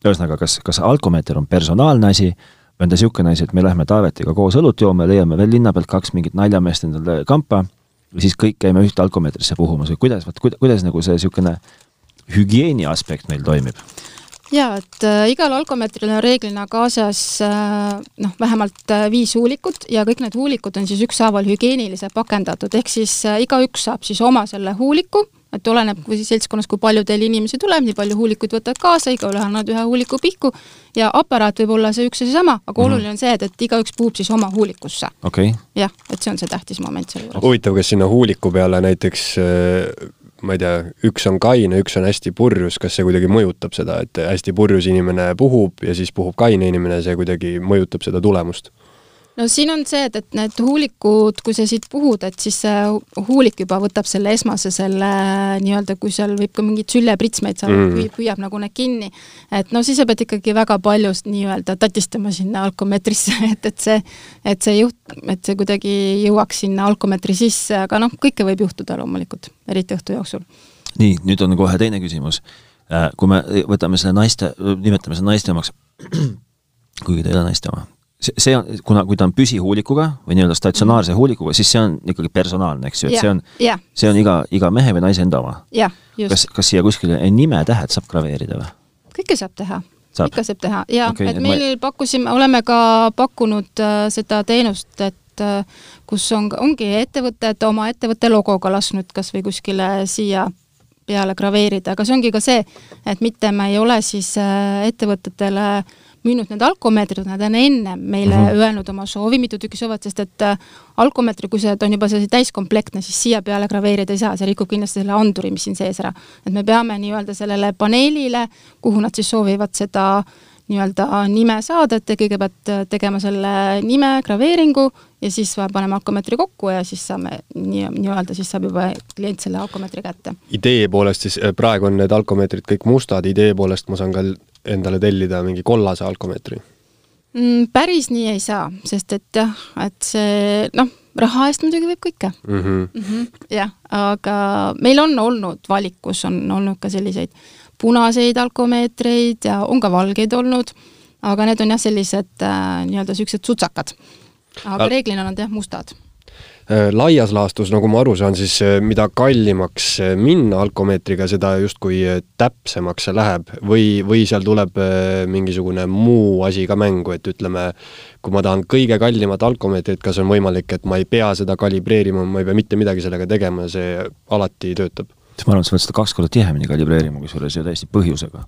ühesõnaga, kas, kas alkomeeter on personaalne asi või on ta niisugune asi, et me lähme Taavetiga koos õlut jooma, leiame veel linna pealt kaks mingit naljameest endale kampa ja siis kõik käime ühte alkomeetrisse puhumas või kuidas, vot kuidas, kuidas nagu see niisugune hügieeni aspekt meil toimib?
Jaa, et äh, igal alkomeetril on reeglina kaasas äh, noh, vähemalt äh, viis huulikut ja kõik need huulikud on siis ükshaaval hügieeniliselt pakendatud, ehk siis äh, igaüks saab siis oma selle huuliku et oleneb, kui siis seltskonnas, kui palju teil inimesi tuleb, nii palju huulikuid võtad kaasa, igaühe annad ühe huuliku pihku ja aparaat võib olla see üks ja seesama, aga mm oluline on see, et, et igaüks puhub siis oma huulikusse.
okei okay..
jah, et see on see tähtis moment selle juures.
huvitav, kas sinna huuliku peale näiteks äh, ma ei tea, üks on kaine, üks on hästi purjus, kas see kuidagi mõjutab seda, et hästi purjus inimene puhub ja siis puhub kaine inimene, see kuidagi mõjutab seda tulemust?
No siin on see, et, et need huulikud, kui sa siit puhud, et siis see huulik juba võtab selle esmase selle nii-öelda, kui seal võib ka mingeid süljepritsmeid saada mm., püüab, nagu need kinni. et no siis sa pead ikkagi väga palju nii-öelda tatistama sinna alkomeetrisse, *laughs* et, et see, et see juht, et see kuidagi jõuaks sinna alkomeetri sisse, aga noh, kõike võib juhtuda loomulikult, eriti õhtu jooksul.
nii, nüüd on kohe teine küsimus. Äh, kui me võtame selle naiste, nimetame seda naiste omaks, *clears throat* kuigi ta ei ole naiste oma see, on, kuna, kui ta on püsihuulikuga või nii-öelda statsionaarse huulikuga, siis see on ikkagi personaalne, eks ju, et ja, see on, see on iga, iga mehe või naise enda oma. kas, kas siia kuskile nimetähed saab graveerida või?
kõike saab teha. ikka saab teha ja okay, et meil ma... pakkusime, oleme ka pakkunud äh, seda teenust, et äh, kus on, ongi ettevõtted oma ettevõtte logoga lasknud kas või kuskile siia peale graveerida, aga see ongi ka see, et mitte me ei ole siis äh, ettevõtetele äh, müünud need alkomeetrid, nad on enne meile mm -hmm. öelnud oma soovi, mitu tükki soovivad, sest et äh, alkomeetri, kui see on juba selline täiskomplektne, siis siia peale graveerida ei saa, see rikub kindlasti selle anduri, mis siin sees ära. et me peame nii-öelda sellele paneelile, kuhu nad siis soovivad seda nii-öelda nime saada, et kõigepealt äh, tegema selle nime, graveeringu ja siis paneme alkomeetri kokku ja siis saame nii, nii-öelda siis saab juba klient selle alkomeetri kätte.
idee poolest siis, äh, praegu on need alkomeetrid kõik mustad, idee poolest ma saan ka endale tellida mingi kollase alkomeetri
mm,? päris nii ei saa, sest et jah, et see noh, raha eest muidugi võib kõike mm. -hmm. Mm -hmm, jah, aga meil on olnud valikus, on olnud ka selliseid punaseid alkomeetreid ja on ka valgeid olnud, aga need on jah, sellised äh, nii-öelda niisugused sutsakad. aga reeglina nad jah, mustad
laias laastus, nagu ma aru saan, siis äh, mida kallimaks äh, minna alkomeetriga, seda justkui täpsemaks see läheb või, või seal tuleb mingisugune muu asi ka mängu, et ütleme, kui ma tahan kõige kallimat alkomeetrit, kas on võimalik, et ma ei pea seda kalibreerima, ma ei pea mitte midagi sellega tegema, see alati töötab?
ma arvan, et sa pead seda kaks korda tihemini kalibreerima, kusjuures ja täiesti põhjusega.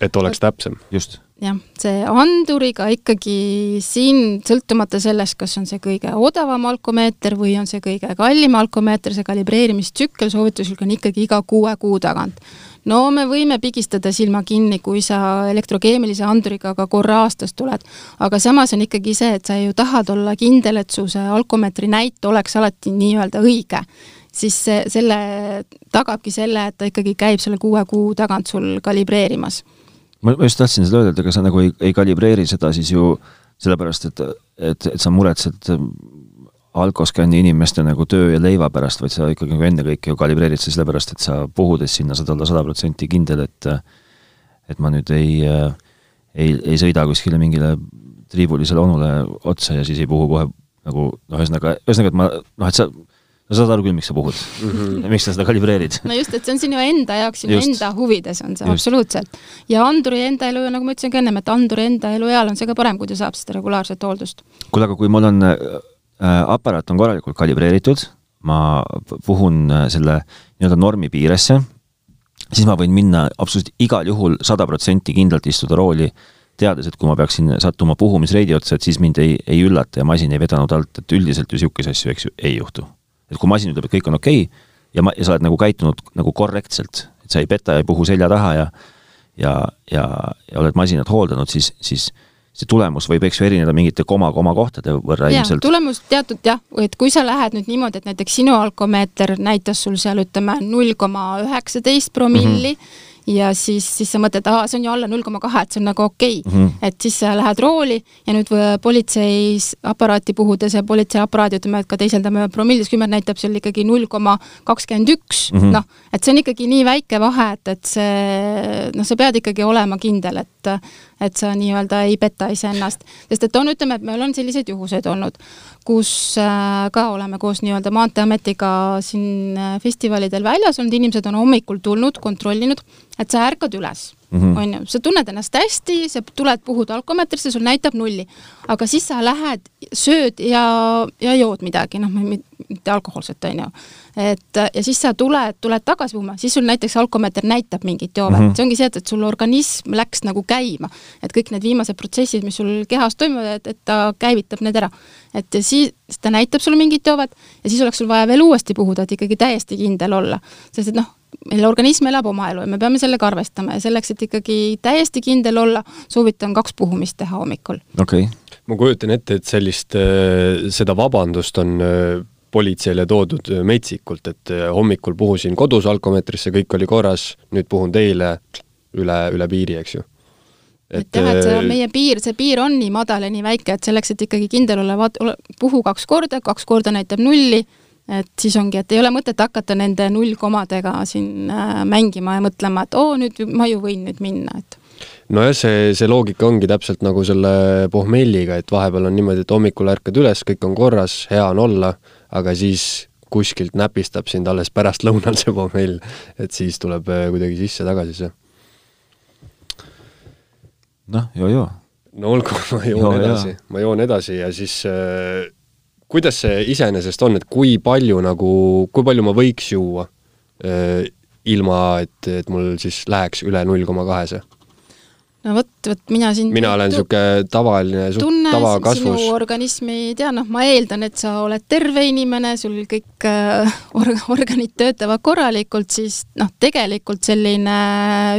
et oleks täpsem?
just
jah, see anduriga ikkagi siin, sõltumata sellest, kas on see kõige odavam alkomeeter või on see kõige kallim alkomeeter, see kalibreerimistsükkel soovituslik on ikkagi iga kuue kuu tagant. no me võime pigistada silma kinni, kui sa elektrokeemilise anduriga ka korra aastas tuled, aga samas on ikkagi see, et sa ju tahad olla kindel, et su see alkomeetri näit oleks alati nii-öelda õige siis see, selle tagabki selle, et ta ikkagi käib selle kuue kuu tagant sul kalibreerimas
ma, just tahtsin seda öelda, et ega sa nagu ei, ei kalibreeri seda siis ju sellepärast, et, et, et sa muretsed ähm, alkoskänni inimeste nagu töö ja leiva pärast, vaid sa ikkagi nagu ennekõike ju kalibreerid seda sellepärast, et sa puhudes sinna saad olla sada protsenti kindel, et et ma nüüd ei, ei, ei sõida kuskile mingile triibulisele onule otsa ja siis ei puhu kohe nagu noh, ühesõnaga, ühesõnaga, et ma noh, et sa no saad aru küll, miks sa puhud mm. -hmm. miks sa seda kalibreerid.
no just, et see on sinu enda jaoks, sinu enda huvides on see just. absoluutselt. ja anduri enda elu, nagu ma ütlesin ka ennem, et anduri enda elueal on see ka parem, kui ta saab seda regulaarset hooldust.
kuule, aga kui mul on äh, aparaat on korralikult kalibreeritud, ma puhun äh, selle nii-öelda normi piiresse, siis ma võin minna absoluutselt igal juhul sada protsenti kindlalt istuda rooli, teades, et kui ma peaksin sattuma puhumisreidi otsa, et siis mind ei, ei üllata ja masin ei vedanud alt, et üldiselt ju niisuguseid asju, eks ju, ei juhtu et kui masin ütleb, et kõik on okei okay, ja ma, ja sa oled nagu käitunud nagu korrektselt, et sa ei peta, ei puhu selja taha ja ja, ja, ja oled masinat hooldanud, siis, siis see tulemus võib, eks ju, erineda mingite koma, koma kohtade võrra
ja,
ilmselt.
tulemus teatud jah, et kui sa lähed nüüd niimoodi, et näiteks sinu alkomeeter näitas sul seal ütleme null koma üheksateist promilli mm, -hmm ja siis, siis sa mõtled, aa, see on ju alla null koma kahe, et see on nagu okei okay. mm. -hmm. et siis sa lähed rooli ja nüüd politseis aparaati puhudes ja politseiaparaadi, ütleme, et ka teiseldame promillis kümme näitab seal ikkagi null koma kakskümmend üks, mhm. noh, et see on ikkagi nii väike vahe, et, et see, noh, sa pead ikkagi olema kindel, et et sa nii-öelda ei peta iseennast, sest et on, ütleme, et meil on selliseid juhuseid olnud, kus äh, ka oleme koos nii-öelda Maanteeametiga siin äh, festivalidel väljas olnud, inimesed on hommikul tulnud, kontrollinud, et sa ärkad üles. On ju, sa tunned ennast hästi, sa tuled, puhud alkomeetrisse, sul näitab nulli. aga siis sa lähed, sööd ja, ja jood midagi, noh, mitte alkohoolset, on ju. et ja siis sa tuled, tuled tagasi puhuma, siis sul näiteks alkomeeter näitab mingit joovet mm, -hmm. see ongi see, et, et sul organism läks nagu käima. et kõik need viimased protsessid, mis sul kehas toimuvad, et, et ta käivitab need ära. et ja siis ta näitab sulle mingit joovet ja siis oleks sul vaja veel uuesti puhuda, et ikkagi täiesti kindel olla. sest et noh, meil organism elab oma elu ja me peame sellega arvestama ja selleks, et ikkagi täiesti kindel olla, soovitan kaks puhumist teha hommikul.
okei okay..
ma kujutan ette, et sellist, äh, seda vabandust on äh, politseile toodud äh, metsikult, et hommikul puhusin kodus alkomeetrisse, kõik oli korras, nüüd puhun teile üle, üle piiri, eks ju
et, et jah, et see meie piir, see piir on nii madal ja nii väike, et selleks, et ikkagi kindel olla, vaat-, puhu kaks korda, kaks korda näitab nulli, et siis ongi, et ei ole mõtet hakata nende nullkomadega siin äh, mängima ja mõtlema, et oo, nüüd ma ju võin nüüd minna, et
nojah, see, see loogika ongi täpselt nagu selle pohmelliga, et vahepeal on niimoodi, et hommikul ärkad üles, kõik on korras, hea on olla, aga siis kuskilt näpistab sind alles pärastlõunal see pohmell, et siis tuleb äh, kuidagi sisse tagasi see.
noh, joo-joo.
no olgu, *laughs* ma joon joo, edasi, ma joon edasi ja siis äh, kuidas see iseenesest on, et kui palju nagu, kui palju ma võiks juua äh, ilma, et, et mul siis läheks üle null koma kahese?
no vot, vot mina siin
mina olen niisugune tavaline suht tavakasvus.
sinu organismi ei tea, noh, ma eeldan, et sa oled terve inimene, sul kõik äh, org-, organid töötavad korralikult, siis noh, tegelikult selline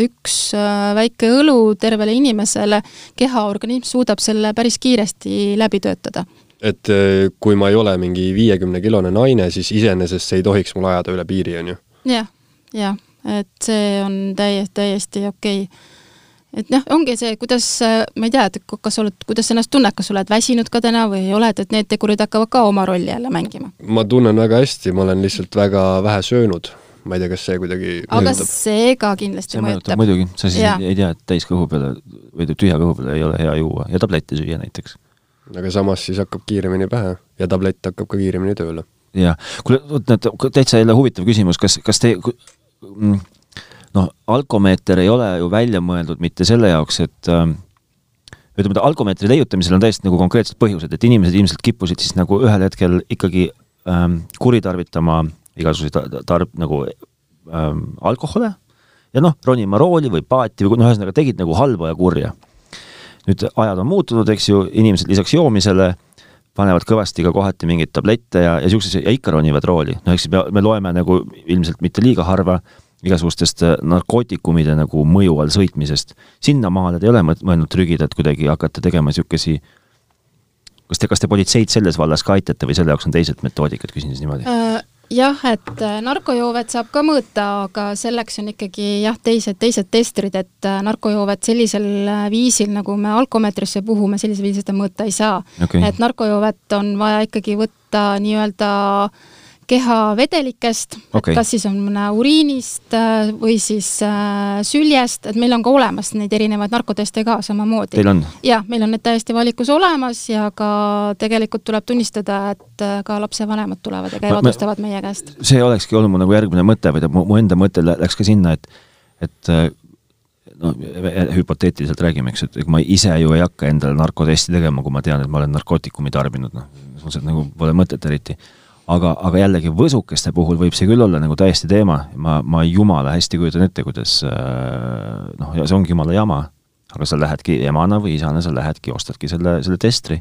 üks äh, väike õlu tervele inimesele, keha, organism suudab selle päris kiiresti läbi töötada
et äh, kui ma ei ole mingi viiekümnekilone naine, siis iseenesest see ei tohiks mul ajada üle piiri, on ju
ja,? jah, jah, et see on täiesti, täiesti okei okay et noh, ongi see, kuidas, ma ei tea, et kas sa oled, kuidas sa ennast tunned, kas sa oled väsinud ka täna või ei ole, et, et need tegurid hakkavad ka oma rolli jälle mängima?
ma tunnen väga hästi, ma olen lihtsalt väga vähe söönud. ma ei tea, kas see kuidagi
aga mõjutab. see ka kindlasti see mõjutab.
muidugi, sa siis ja. ei tea, et täiskõhu peale või tühja kõhu peale ei ole hea juua ja tablette süüa näiteks
aga samas siis hakkab kiiremini pähe ja tablett hakkab ka kiiremini tööle.
jah, kuule, vot näed, täitsa jälle huvitav küsimus, kas, kas te mm, noh, alkomeeter ei ole ju välja mõeldud mitte selle jaoks, et ähm, ütleme, alkomeetri leiutamisel on täiesti nagu konkreetsed põhjused, et inimesed ilmselt kippusid siis nagu ühel hetkel ikkagi ähm, kuritarvitama igasuguseid tarb-, nagu ähm, alkohole ja noh, ronima rooli või paati või noh, ühesõnaga tegid nagu halba ja kurja nüüd ajad on muutunud, eks ju, inimesed lisaks joomisele panevad kõvasti ka kohati mingeid tablette ja, ja niisuguses, ja ikka ronivad rooli, noh, eks me, me loeme nagu ilmselt mitte liiga harva igasugustest äh, narkootikumide nagu mõju all sõitmisest. sinnamaale te ei ole mõelnud trügida, et kuidagi hakata tegema niisugusi kas te, kas te politseid selles vallas ka aitate või selle jaoks on teised metoodikad, küsin siis niimoodi äh,?
Jah, et äh, narkojoovet saab ka mõõta, aga selleks on ikkagi jah, teised, teised testrid, et äh, narkojoovet sellisel äh, viisil, nagu me alkomeetrisse puhume, sellisel viisil seda mõõta ei saa. Okay.. et narkojoovet on vaja ikkagi võtta nii-öelda äh, kehavedelikest okay., et kas siis on uriinist äh, või siis äh, süljest, et meil on ka olemas neid erinevaid narkoteste ka samamoodi. Jah, meil on need täiesti valikus olemas ja ka tegelikult tuleb tunnistada, et äh, ka lapsevanemad tulevad ja käivad, ostavad meie käest.
see olekski olnud mu nagu järgmine mõte või mu, mu enda mõte läks ka sinna, et, et äh, no hüpoteetiliselt räägime, eks, et ma ise ju ei hakka endale narkotesti tegema, kui ma tean, et ma olen narkootikumi tarbinud, noh, selles mõttes, nagu pole mõtet eriti aga, aga jällegi võsukeste puhul võib see küll olla nagu täiesti teema, ma, ma jumala hästi kujutan ette, kuidas äh, noh, ja see ongi jumala jama, aga sa lähedki emana või isana, sa lähedki, ostadki selle, selle testri.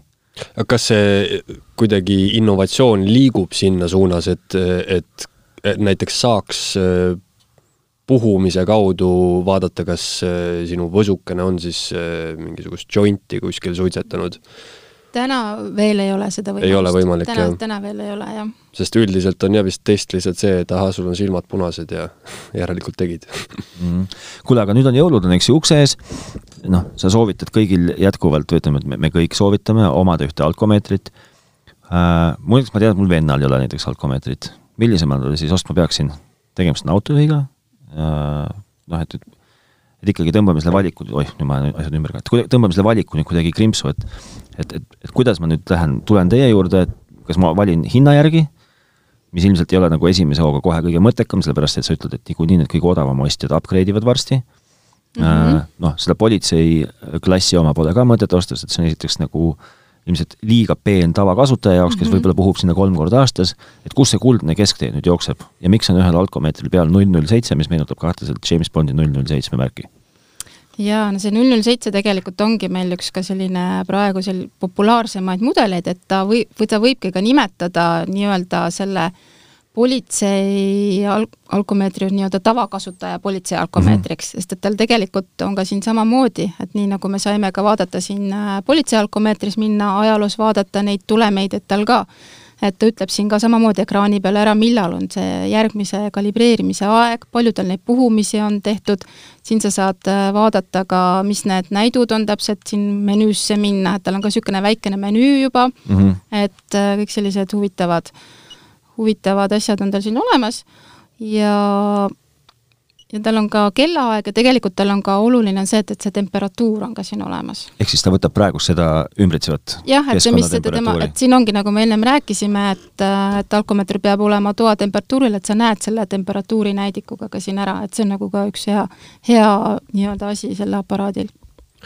aga kas see kuidagi innovatsioon liigub sinna suunas, et, et, et näiteks saaks äh, puhumise kaudu vaadata, kas äh, sinu võsukene on siis mingisugust jointi kuskil suitsetanud
täna veel ei ole seda võimalust.
ei ole võimalik,
täna, jah? täna veel ei ole, jah.
sest üldiselt on jah vist test lihtsalt see, et ahah, sul on silmad punased ja *laughs* järelikult tegid mm.
kuule, aga nüüd on jõulud on, eks ju, ukse ees, noh, sa soovitad kõigil jätkuvalt, ütleme, et me, me kõik soovitame omada ühte alkomeetrit uh,. muideks ma tean, et mul vennal ei ole näiteks alkomeetrit. millise ma siis ostma peaksin? tegemist on autojuhiga uh,, noh, et et ikkagi tõmbame selle valiku, oih, nüüd ma asjad ümber et tõmbame selle valiku nüüd kuidagi krimpsu, et et, et, et kuidas ma nüüd lähen, tulen teie juurde, et kas ma valin hinna järgi, mis ilmselt ei ole nagu esimese hooga kohe kõige mõttekam, sellepärast et sa ütled, et niikuinii need kõige odavama ostjad upgrade ivad varsti, mm -hmm. noh, seda politseiklassi oma pole ka mõtet osta, sest see on esiteks nagu ilmselt liiga peen tavakasutaja jaoks, kes mm -hmm. võib-olla puhub sinna kolm korda aastas, et kus see kuldne kesktee nüüd jookseb ja miks on ühel alkomeetril peal null null seitse, mis meenutab kahtlaselt James Bondi null null seitsme märki
jaa, no see null null seitse tegelikult ongi meil üks ka selline praegu sel populaarsemaid mudeleid, et ta või, või ta võibki ka nimetada nii-öelda selle äh, politsei al-, alkomeetri nii-öelda tavakasutaja politsei alkomeetriks mm, -hmm. sest et tal tegelikult on ka siin samamoodi, et nii nagu me saime ka vaadata siin äh, politsei alkomeetris, minna ajaloos vaadata neid tulemeid, et tal ka, et ta ütleb siin ka samamoodi ekraani peal ära, millal on see järgmise kalibreerimise aeg, palju tal neid puhumisi on tehtud, siin sa saad äh, vaadata ka, mis need näidud on täpselt siin menüüsse minna, et tal on ka niisugune väikene menüü juba mm, -hmm. et äh, kõik sellised huvitavad äh, huvitavad asjad on tal siin olemas ja ja tal on ka kellaaeg ja tegelikult tal on ka oluline on see, et, et see temperatuur on ka siin olemas.
ehk siis ta võtab praegust seda ümbritsevat
jah, et see, mis seda tema, et siin ongi, nagu me ennem rääkisime, et, et alkomeeter peab olema toatemperatuuril, et sa näed selle temperatuuri näidikuga ka siin ära, et see on nagu ka üks hea, hea nii-öelda asi selle aparaadil.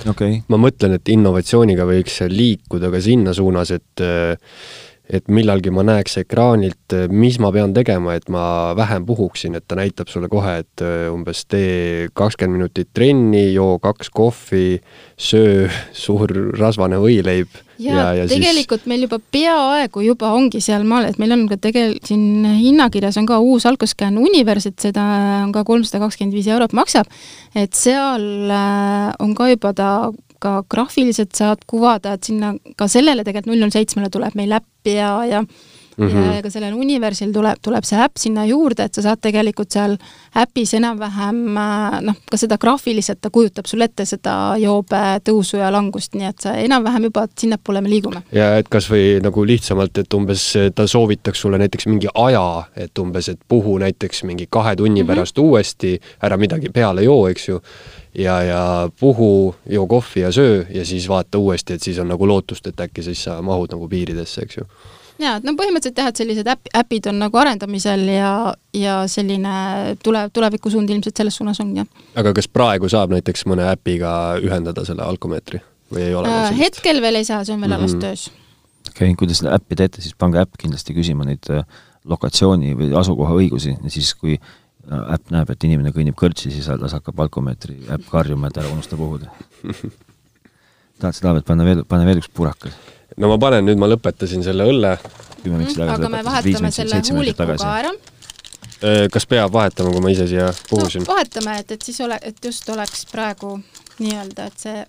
Okay. ma mõtlen, et innovatsiooniga võiks liikuda ka sinna suunas, et et millalgi ma näeks ekraanilt, mis ma pean tegema, et ma vähem puhuksin, et ta näitab sulle kohe, et äh, umbes tee kakskümmend minutit trenni, joo kaks kohvi, söö *laughs* suur rasvane võileib
ja, ja, ja tegelikult siis... meil juba peaaegu juba ongi sealmaal, et meil on ka tegel-, siin hinnakirjas on ka uus Alcoscan Univers, et seda on ka kolmsada kakskümmend viis eurot maksab, et seal äh, on ka juba ta ka graafiliselt saad kuvada, et sinna ka sellele tegelikult null null seitsmele tuleb meil äppi ja, ja Mm -hmm. ja ka sellel Universil tuleb, tuleb see äpp sinna juurde, et sa saad tegelikult seal äpis enam-vähem noh, ka seda graafiliselt ta kujutab sulle ette seda joobe tõusu ja langust, nii et sa enam-vähem juba sinnapoole me liigume.
ja et kas või nagu lihtsamalt, et umbes ta soovitaks sulle näiteks mingi aja, et umbes, et puhu näiteks mingi kahe tunni mm -hmm. pärast uuesti, ära midagi peale joo, eks ju ja, ja puhu, joo kohvi ja söö ja siis vaata uuesti, et siis on nagu lootust, et äkki siis sa mahud nagu piiridesse, eks ju
jaa, et no põhimõtteliselt jah, et sellised äpp, äpid on nagu arendamisel ja, ja selline tule, tulevikusuund ilmselt selles suunas on, jah.
aga kas praegu saab näiteks mõne äpiga ühendada selle alkomeetri või ei ole
äh,? hetkel veel ei saa, see on veel mm -hmm. alles töös.
okei okay,, kui te seda äppi teete, siis pange äpp kindlasti küsima neid äh, lokatsiooni või asukoha õigusi ja siis, kui äpp näeb, et inimene kõnnib kõrtsi, siis alles hakkab alkomeetri äpp karjuma, et ära unusta puhuda *laughs* tahad sa, Taavet, panna veel, pane veel üks purakas?
no ma panen, nüüd ma lõpetasin selle õlle.
kümme minutit tagasi
aga me vahetame selle huuliku ka ära.
Äh, kas peab vahetama, kui ma ise siia puhusin
no,? vahetame, et, et siis ole, et just oleks praegu nii-öelda, et see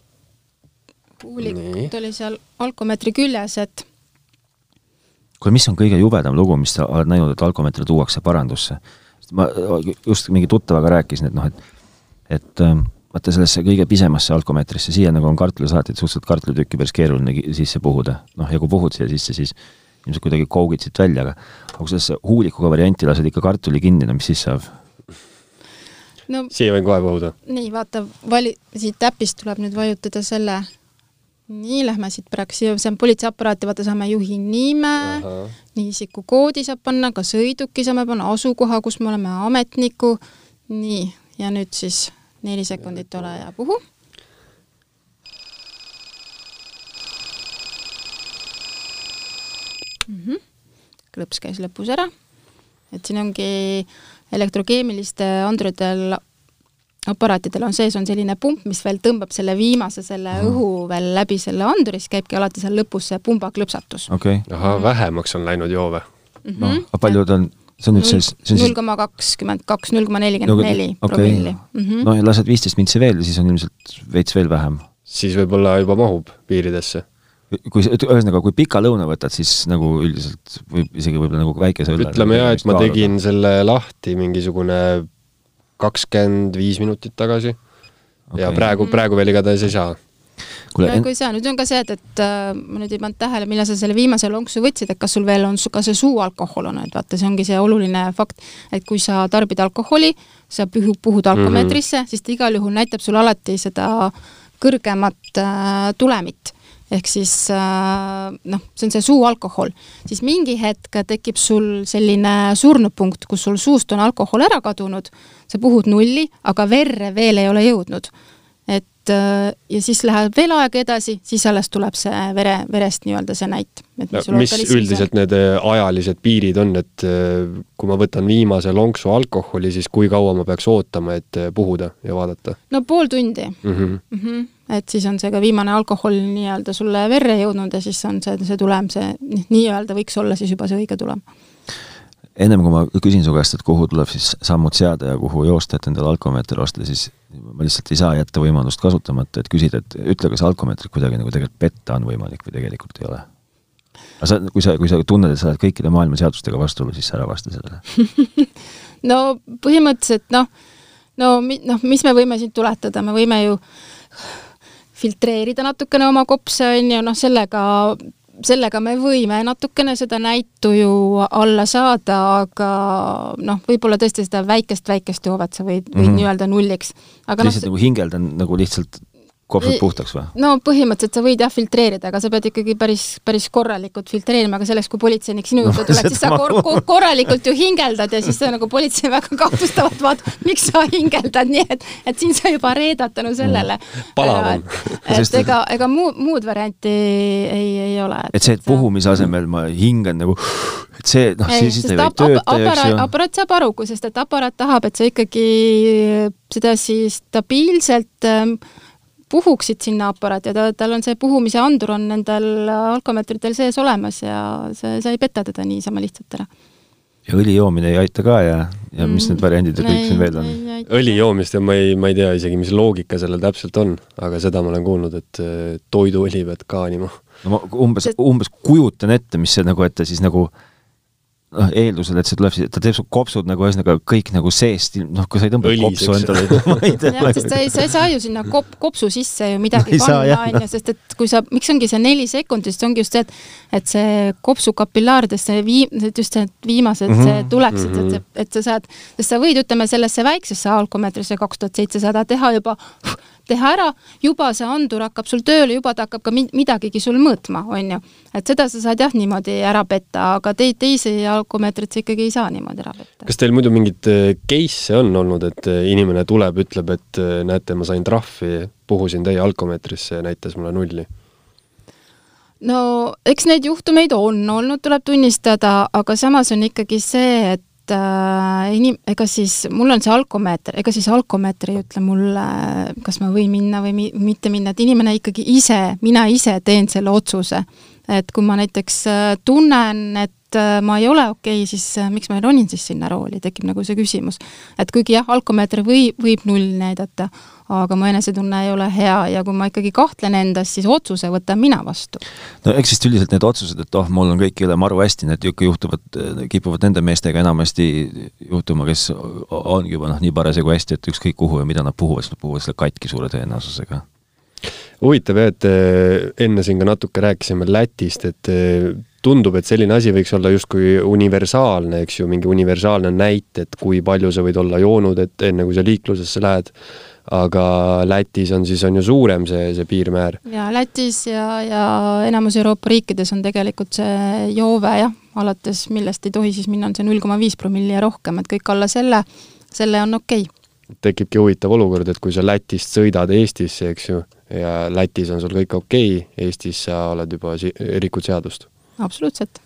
huulik oli seal alkomeetri küljes, et
kuule, mis on kõige jubedam lugu, mis sa oled näinud, et alkomeeter tuuakse parandusse? ma just mingi tuttavaga rääkisin, et noh, et et ähm, vaata sellesse kõige pisemasse alkomeetrisse, siia nagu on kartulisaated, suhteliselt kartulitükki päris keeruline sisse puhuda. noh, ja kui puhud siia sisse, siis ilmselt kuidagi kougid siit välja, aga aga kui sellesse huulikuga varianti lased ikka kartuli kinni, no mis siis saab?
no siia võin kohe puhuda.
nii, vaata, vali, siit äpist tuleb nüüd vajutada selle nii, lähme siit praegu, siia, see on politseiaparaat ja vaata, saame juhi nime, nii isikukoodi saab panna, ka sõiduki saame panna, asukoha, kus me oleme, ametniku, nii, ja nüüd siis neli sekundit ole ja puhu. Mm -hmm. klõps käis lõpus ära. et siin ongi elektrokeemiliste androidel aparaatidel on sees, on selline pump, mis veel tõmbab selle viimase, selle mm. õhu veel läbi selle anduri, siis käibki alati seal lõpus see pumba klõpsatus.
okei
okay.. ahah, vähemaks on läinud joove
mm. -hmm. noh, aga palju ta on see on nüüd see, see
on null koma kakskümmend kaks, null koma nelikümmend neli promilli.
Mhm. no ja lased viisteist mintsi veel, siis on ilmselt veits veel vähem.
siis võib-olla juba mahub piiridesse.
kui, ühesõnaga, kui pika lõuna võtad, siis nagu üldiselt võib isegi võib-olla nagu väikese õlle
ütleme jaa, et ma tegin selle lahti mingisugune kakskümmend viis minutit tagasi okay. ja praegu, praegu veel igatahes ei saa
kuule en... kui saa, nüüd on ka see, et, et äh, ma nüüd ei pannud tähele, millal sa selle viimase lonksu võtsid, et kas sul veel on ka see suualkohol on, et vaata, see ongi see oluline fakt, et kui sa tarbid alkoholi, sa puhud, puhud alkomeetrisse mm, -hmm. siis ta igal juhul näitab sulle alati seda kõrgemat äh, tulemit ehk siis äh, noh, see on see suualkohol, siis mingi hetk tekib sul selline surnupunkt, kus sul suust on alkohol ära kadunud, sa puhud nulli, aga verre veel ei ole jõudnud. Et äh, ja siis läheb veel aeg edasi, siis alles tuleb see vere, verest nii-öelda see näit.
No, mis üldiselt need äh, ajalised piirid on, et kui ma võtan viimase lonksu alkoholi, siis kui kaua ma peaks ootama, et puhuda ja vaadata?
no pool tundi mm. -hmm. Mm -hmm et siis on see ka viimane alkohol nii-öelda sulle verre jõudnud ja siis on see, see tulem, see nii-öelda võiks olla siis juba see õige tulem.
ennem kui ma küsin su käest, et kuhu tuleb siis sammud seada ja kuhu joosta, et endale alkomeetri osta, siis ma lihtsalt ei saa jätta võimalust kasutamata, et küsida, et ütle, kas alkomeetrit kuidagi nagu tegelikult petta on võimalik või tegelikult ei ole? aga sa, kui sa, kui sa tunned, et sa oled kõikide maailma seadustega vastuolus, siis sa ära vasta sellele *laughs*
no põhimõtteliselt noh, no, no, noh, mis me võime siin tuletada, me võime ju filtreerida natukene oma kopse, on ju, noh sellega, sellega me võime natukene seda näitu ju alla saada, aga noh, võib-olla tõesti seda väikest-väikest joovet sa võid, võid mm -hmm. nii-öelda nulliks.
lihtsalt no, nagu hingeldan nagu lihtsalt kopsud puhtaks või?
no põhimõtteliselt sa võid jah filtreerida, aga sa pead ikkagi päris, päris korralikult filtreerima, aga selleks, kui politseinik sinu juurde no, tuleb, siis sa kor kor korralikult ju hingeldad ja siis nagu politsei väga kahtlustavalt vaatab, miks sa hingeldad, nii et, et siin sa juba reedad tänu sellele.
palavam. *laughs*
et, et ega, ega muud, muud varianti ei, ei ole.
et see, et puhumise asemel ma hingan nagu, et see, noh, siis ta ju ei tööta, eks ju.
aparaat saab aru, sest et aparaat tahab, et sa ikkagi seda siis stabiilselt ähm, puhuksid sinna aparaati ja ta, tal on see puhumise andur on nendel alkomeetritel sees olemas ja see, sa ei peta teda niisama lihtsalt ära.
ja õli joomine ei aita ka ja, ja mm. mis need variandid ja kõik siin veel on?
õli joomist ja ma ei, ma ei tea isegi, mis loogika sellel täpselt on, aga seda ma olen kuulnud, et toiduõli pead kaanima.
no ma umbes, umbes kujutan ette, mis see nagu, et ta siis nagu äh, noh, eeldusel, et see tuleb siis, ta teeb su kopsud nagu ühesõnaga kõik nagu seest, noh, kui sa ei tõmba kopsu endale *laughs*
jah, sest sa ei, sa ei saa ju sinna kop-, kopsu sisse ju midagi panna, on ju, sest et kui sa, miks ongi see neli sekundit, see ongi just see, et et see kopsu kapillaarides, see viim-, just need viimased mm -hmm. tuleksid mm, -hmm. et see, et sa saad, sest sa võid, ütleme, sellesse väiksesse alkomeetrisse kaks tuhat seitsesada teha juba teha ära, juba see andur hakkab sul tööle, juba ta hakkab ka midagigi sul mõõtma, on ju. et seda sa saad jah niimoodi ära petta, aga teid, teisi alkomeetrit sa ikkagi ei saa niimoodi ära petta.
kas teil muidu mingeid äh, case'e on olnud, et äh, inimene tuleb, ütleb, et äh, näete, ma sain trahvi, puhusin teie alkomeetrisse ja näitas mulle nulli?
no eks neid juhtumeid on olnud, tuleb tunnistada, aga samas on ikkagi see, et et äh, inim-, ega siis mul on see alkomeeter, ega siis alkomeeter ei ütle mulle, kas ma võin minna või mi-, mitte minna, et inimene ikkagi ise, mina ise teen selle otsuse. et kui ma näiteks äh, tunnen, et äh, ma ei ole okei okay,, siis äh, miks ma ronin siis sinna rooli, tekib nagu see küsimus. et kuigi jah, alkomeeter või, võib null näidata, aga mu enesetunne ei ole hea ja kui ma ikkagi kahtlen endas, siis otsuse võtan mina vastu.
no eks vist üldiselt need otsused, et oh, mul on kõik ole maru hästi, need ikka juhtuvad, kipuvad nende meestega enamasti juhtuma, kes ongi juba noh, nii parasjagu hästi, et ükskõik kuhu ja mida nad puhuvad, siis nad puhuvad selle katki suure tõenäosusega
huvitav jah, et eh, enne siin ka natuke rääkisime Lätist, et eh, tundub, et selline asi võiks olla justkui universaalne, eks ju, mingi universaalne näit, et kui palju sa võid olla joonud, et enne kui sa liiklusesse lähed aga Lätis on siis, on ju suurem see, see piirmäär.
jaa, Lätis ja, ja enamus Euroopa riikides on tegelikult see joove jah, alates millest ei tohi siis minna, on see null koma viis promilli ja rohkem, et kõik alla selle, selle on okei okay.
tekibki huvitav olukord, et kui sa Lätist sõidad Eestisse, eks ju, ja Lätis on sul kõik okei okay,, Eestis sa oled juba si-, rikud seadust.
absoluutselt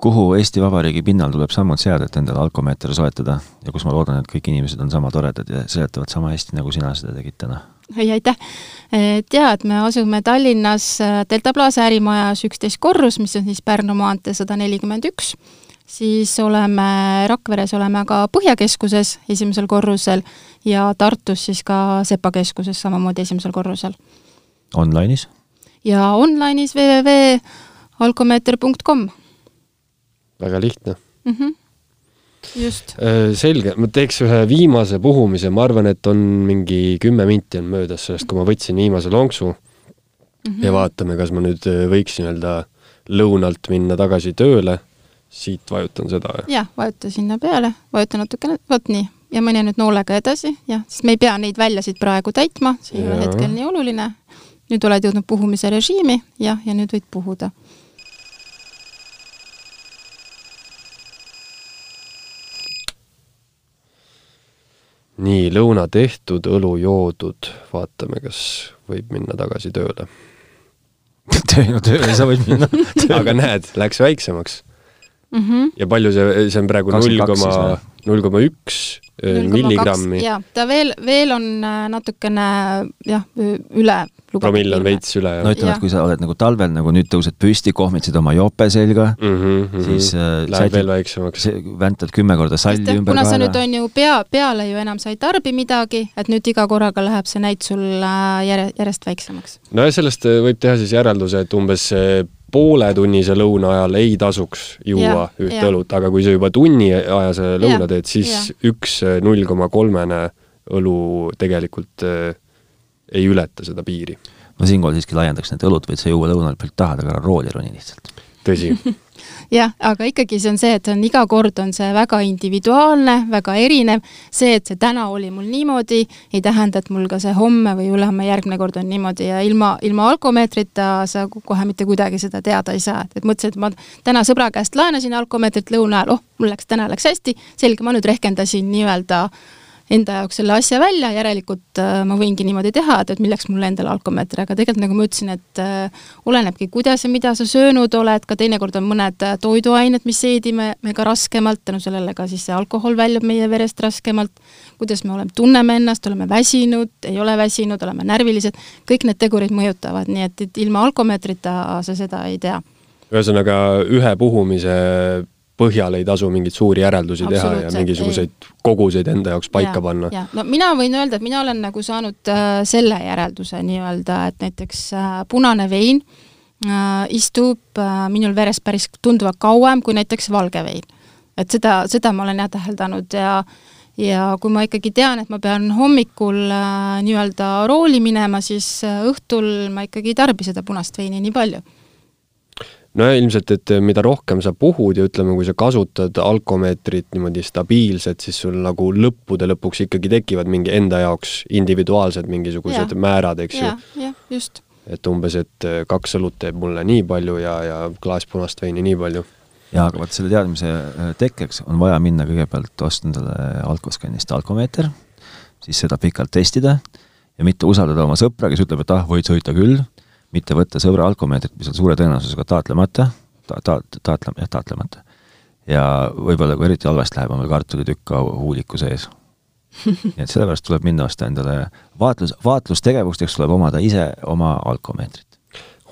kuhu Eesti Vabariigi pinnal tuleb sammud seada, et endale alkomeeter soetada ja kus ma loodan, et kõik inimesed on sama toredad ja seletavad sama hästi, nagu sina seda tegid täna?
ei, aitäh! et jaa, et me asume Tallinnas äh, Delta Plaza ärimajas üksteist korrus, mis on siis Pärnu maantee sada nelikümmend üks, siis oleme Rakveres oleme ka Põhjakeskuses esimesel korrusel ja Tartus siis ka Sepa keskuses samamoodi esimesel korrusel.
Online'is?
ja online'is www.alkomeeter.com
väga lihtne
mm. -hmm. just.
Äh, selge, ma teeks ühe viimase puhumise, ma arvan, et on mingi kümme minti on möödas sellest, kui ma võtsin viimase lonksu mm. -hmm. ja vaatame, kas ma nüüd äh, võiks nii-öelda lõunalt minna tagasi tööle. siit vajutan seda.
jah, vajuta sinna peale, vajuta natukene, vot nii ja mõni nüüd noolega edasi, jah, sest me ei pea neid väljasid praegu täitma, see ei ole hetkel nii oluline. nüüd oled jõudnud puhumise režiimi, jah, ja nüüd võid puhuda
nii, lõuna tehtud, õlu joodud, vaatame, kas võib minna tagasi tööle. *laughs*
Töö, no tööle sa võid minna. *laughs*
Aga näed, läks väiksemaks.
Mm. -hmm.
ja palju see, see on praegu null koma, null koma üks milligrammi.
jaa, ta veel, veel on äh, natukene jah, üle
promill on veits üle, jah?
no ütleme, et kui sa oled nagu talvel nagu nüüd tõused püsti, kohmitsid oma jope selga mm, -hmm, siis äh,
läheb veel väiksemaks.
väntad kümme korda salli
Just,
ümber
kuna sa nüüd on ju pea, peale ju enam sa ei tarbi midagi, et nüüd iga korraga läheb see näit sul äh, järje, järjest väiksemaks.
nojah, sellest äh, võib teha siis järelduse, et umbes pooletunnise lõuna ajal ei tasuks juua ja, ühte ja. õlut, aga kui sa juba tunniajase lõuna teed, siis ja. üks null koma kolmene õlu tegelikult äh, ei ületa seda piiri.
ma siinkohal siiski laiendaks, need õlut võid sa juua lõunal, palju tahad, aga rooli roni lihtsalt.
tõsi *laughs*
jah, aga ikkagi see on see, et on iga kord on see väga individuaalne, väga erinev. see, et see täna oli mul niimoodi, ei tähenda, et mul ka see homme või ülehomme järgmine kord on niimoodi ja ilma, ilma alkomeetrita sa kohe mitte kuidagi seda teada ei saa. et mõtlesin, et ma täna sõbra käest laenasin alkomeetrit lõuna ajal, oh, mul läks täna läks hästi, selge, ma nüüd rehkendasin nii-öelda äh, enda jaoks selle asja välja, järelikult äh, ma võingi niimoodi teha, et, et milleks mulle endale alkomeeter, aga tegelikult nagu ma ütlesin, et äh, olenebki, kuidas ja mida sa söönud oled, ka teinekord on mõned äh, toiduained, mis seedime me ka raskemalt, tänu sellele ka siis see alkohol väljub meie verest raskemalt, kuidas me oleme, tunneme ennast, oleme väsinud, ei ole väsinud, oleme närvilised, kõik need tegurid mõjutavad, nii et, et ilma alkomeetrita sa seda ei tea.
ühesõnaga, ühe puhumise põhjal ei tasu mingeid suuri järeldusi teha ja mingisuguseid ei. koguseid enda jaoks paika ja, panna.
no mina võin öelda, et mina olen nagu saanud äh, selle järelduse nii-öelda, et näiteks äh, punane vein äh, istub äh, minul veres päris tunduvalt kauem kui näiteks valge vein. et seda, seda ma olen jah täheldanud ja ja kui ma ikkagi tean, et ma pean hommikul äh, nii-öelda rooli minema, siis äh, õhtul ma ikkagi ei tarbi seda punast veini nii palju
no ilmselt, et mida rohkem sa puhud ja ütleme, kui sa kasutad alkomeetrit niimoodi stabiilselt, siis sul nagu lõppude lõpuks ikkagi tekivad mingi enda jaoks individuaalsed mingisugused ja. määrad, eks
ju. jah, just.
et umbes, et kaks õlut teeb mulle nii palju ja, ja klaas punast veini nii palju.
jaa, aga vot selle teadmise äh, tekkeks on vaja minna kõigepealt osta endale alkoskannist alkomeeter, siis seda pikalt testida ja mitte usaldada oma sõpra, kes ütleb, et ah, võid sõita küll mitte võtta sõbra alkomeetrit, mis on suure tõenäosusega taatlemata, ta-, ta-, taatle-, jah, taatlemata. ja võib-olla, kui eriti halvasti läheb, on veel kartulitükk ka huuliku sees. *laughs* nii et sellepärast tuleb minna osta endale vaatlus, vaatlustegevusteks tuleb omada ise oma alkomeetrit.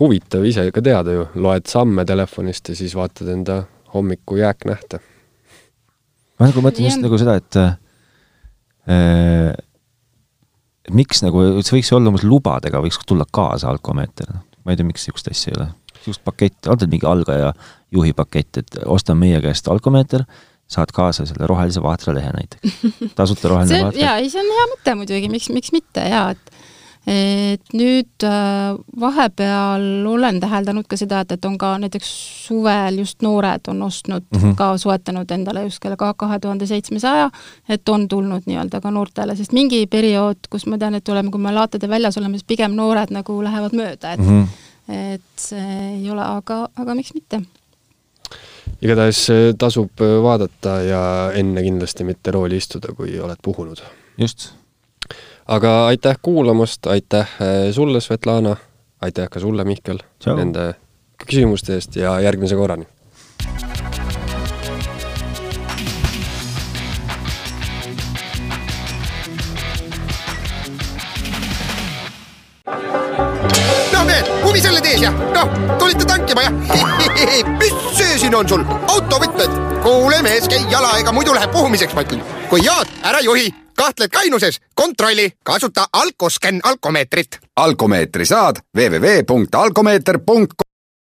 huvitav ise ka teada ju, loed samme telefonist ja siis vaatad enda hommiku jääknähte.
ma nagu mõtlen just nagu seda, et äh, et miks nagu, see võiks olla umbes lubadega, võiks tulla kaasa alkomeeter, noh. ma ei tea, miks niisugust asja ei ole. niisugust paketti, on teil mingi algaja juhi pakett, et osta meie käest alkomeeter, saad kaasa selle rohelise vaatralehe näiteks. tasuta roheline
vaatralehe. jaa, ei see on hea mõte muidugi, miks, miks mitte jaa, et et nüüd äh, vahepeal olen täheldanud ka seda, et, et on ka näiteks suvel just noored on ostnud mm, -hmm. ka soetanud endale just kella kahe tuhande seitsmesaja, et on tulnud nii-öelda ka noortele, sest mingi periood, kus ma tean, et oleme, kui me laatade väljas oleme, siis pigem noored nagu lähevad mööda, et mm -hmm. et see ei ole, aga, aga miks mitte
igatahes äh, tasub äh, vaadata ja enne kindlasti mitte rooli istuda, kui oled puhunud.
just
aga aitäh kuulamast, aitäh eh, sulle, Svetlana, aitäh ka sulle, Mihkel, nende küsimuste eest ja järgmise korrani!
no mehed, huvi selle tees ja noh, tulite tankima ja *laughs* mis see siin on sul, autovõtmed? kuule mees, käi jala, ega muidu läheb puhumiseks, ma ütlen. kui jood, ära juhi kahtled kainuses, kontrolli, kasuta Alkoscan alkomeetrit.
alkomeetri saad www.alkomeeter.com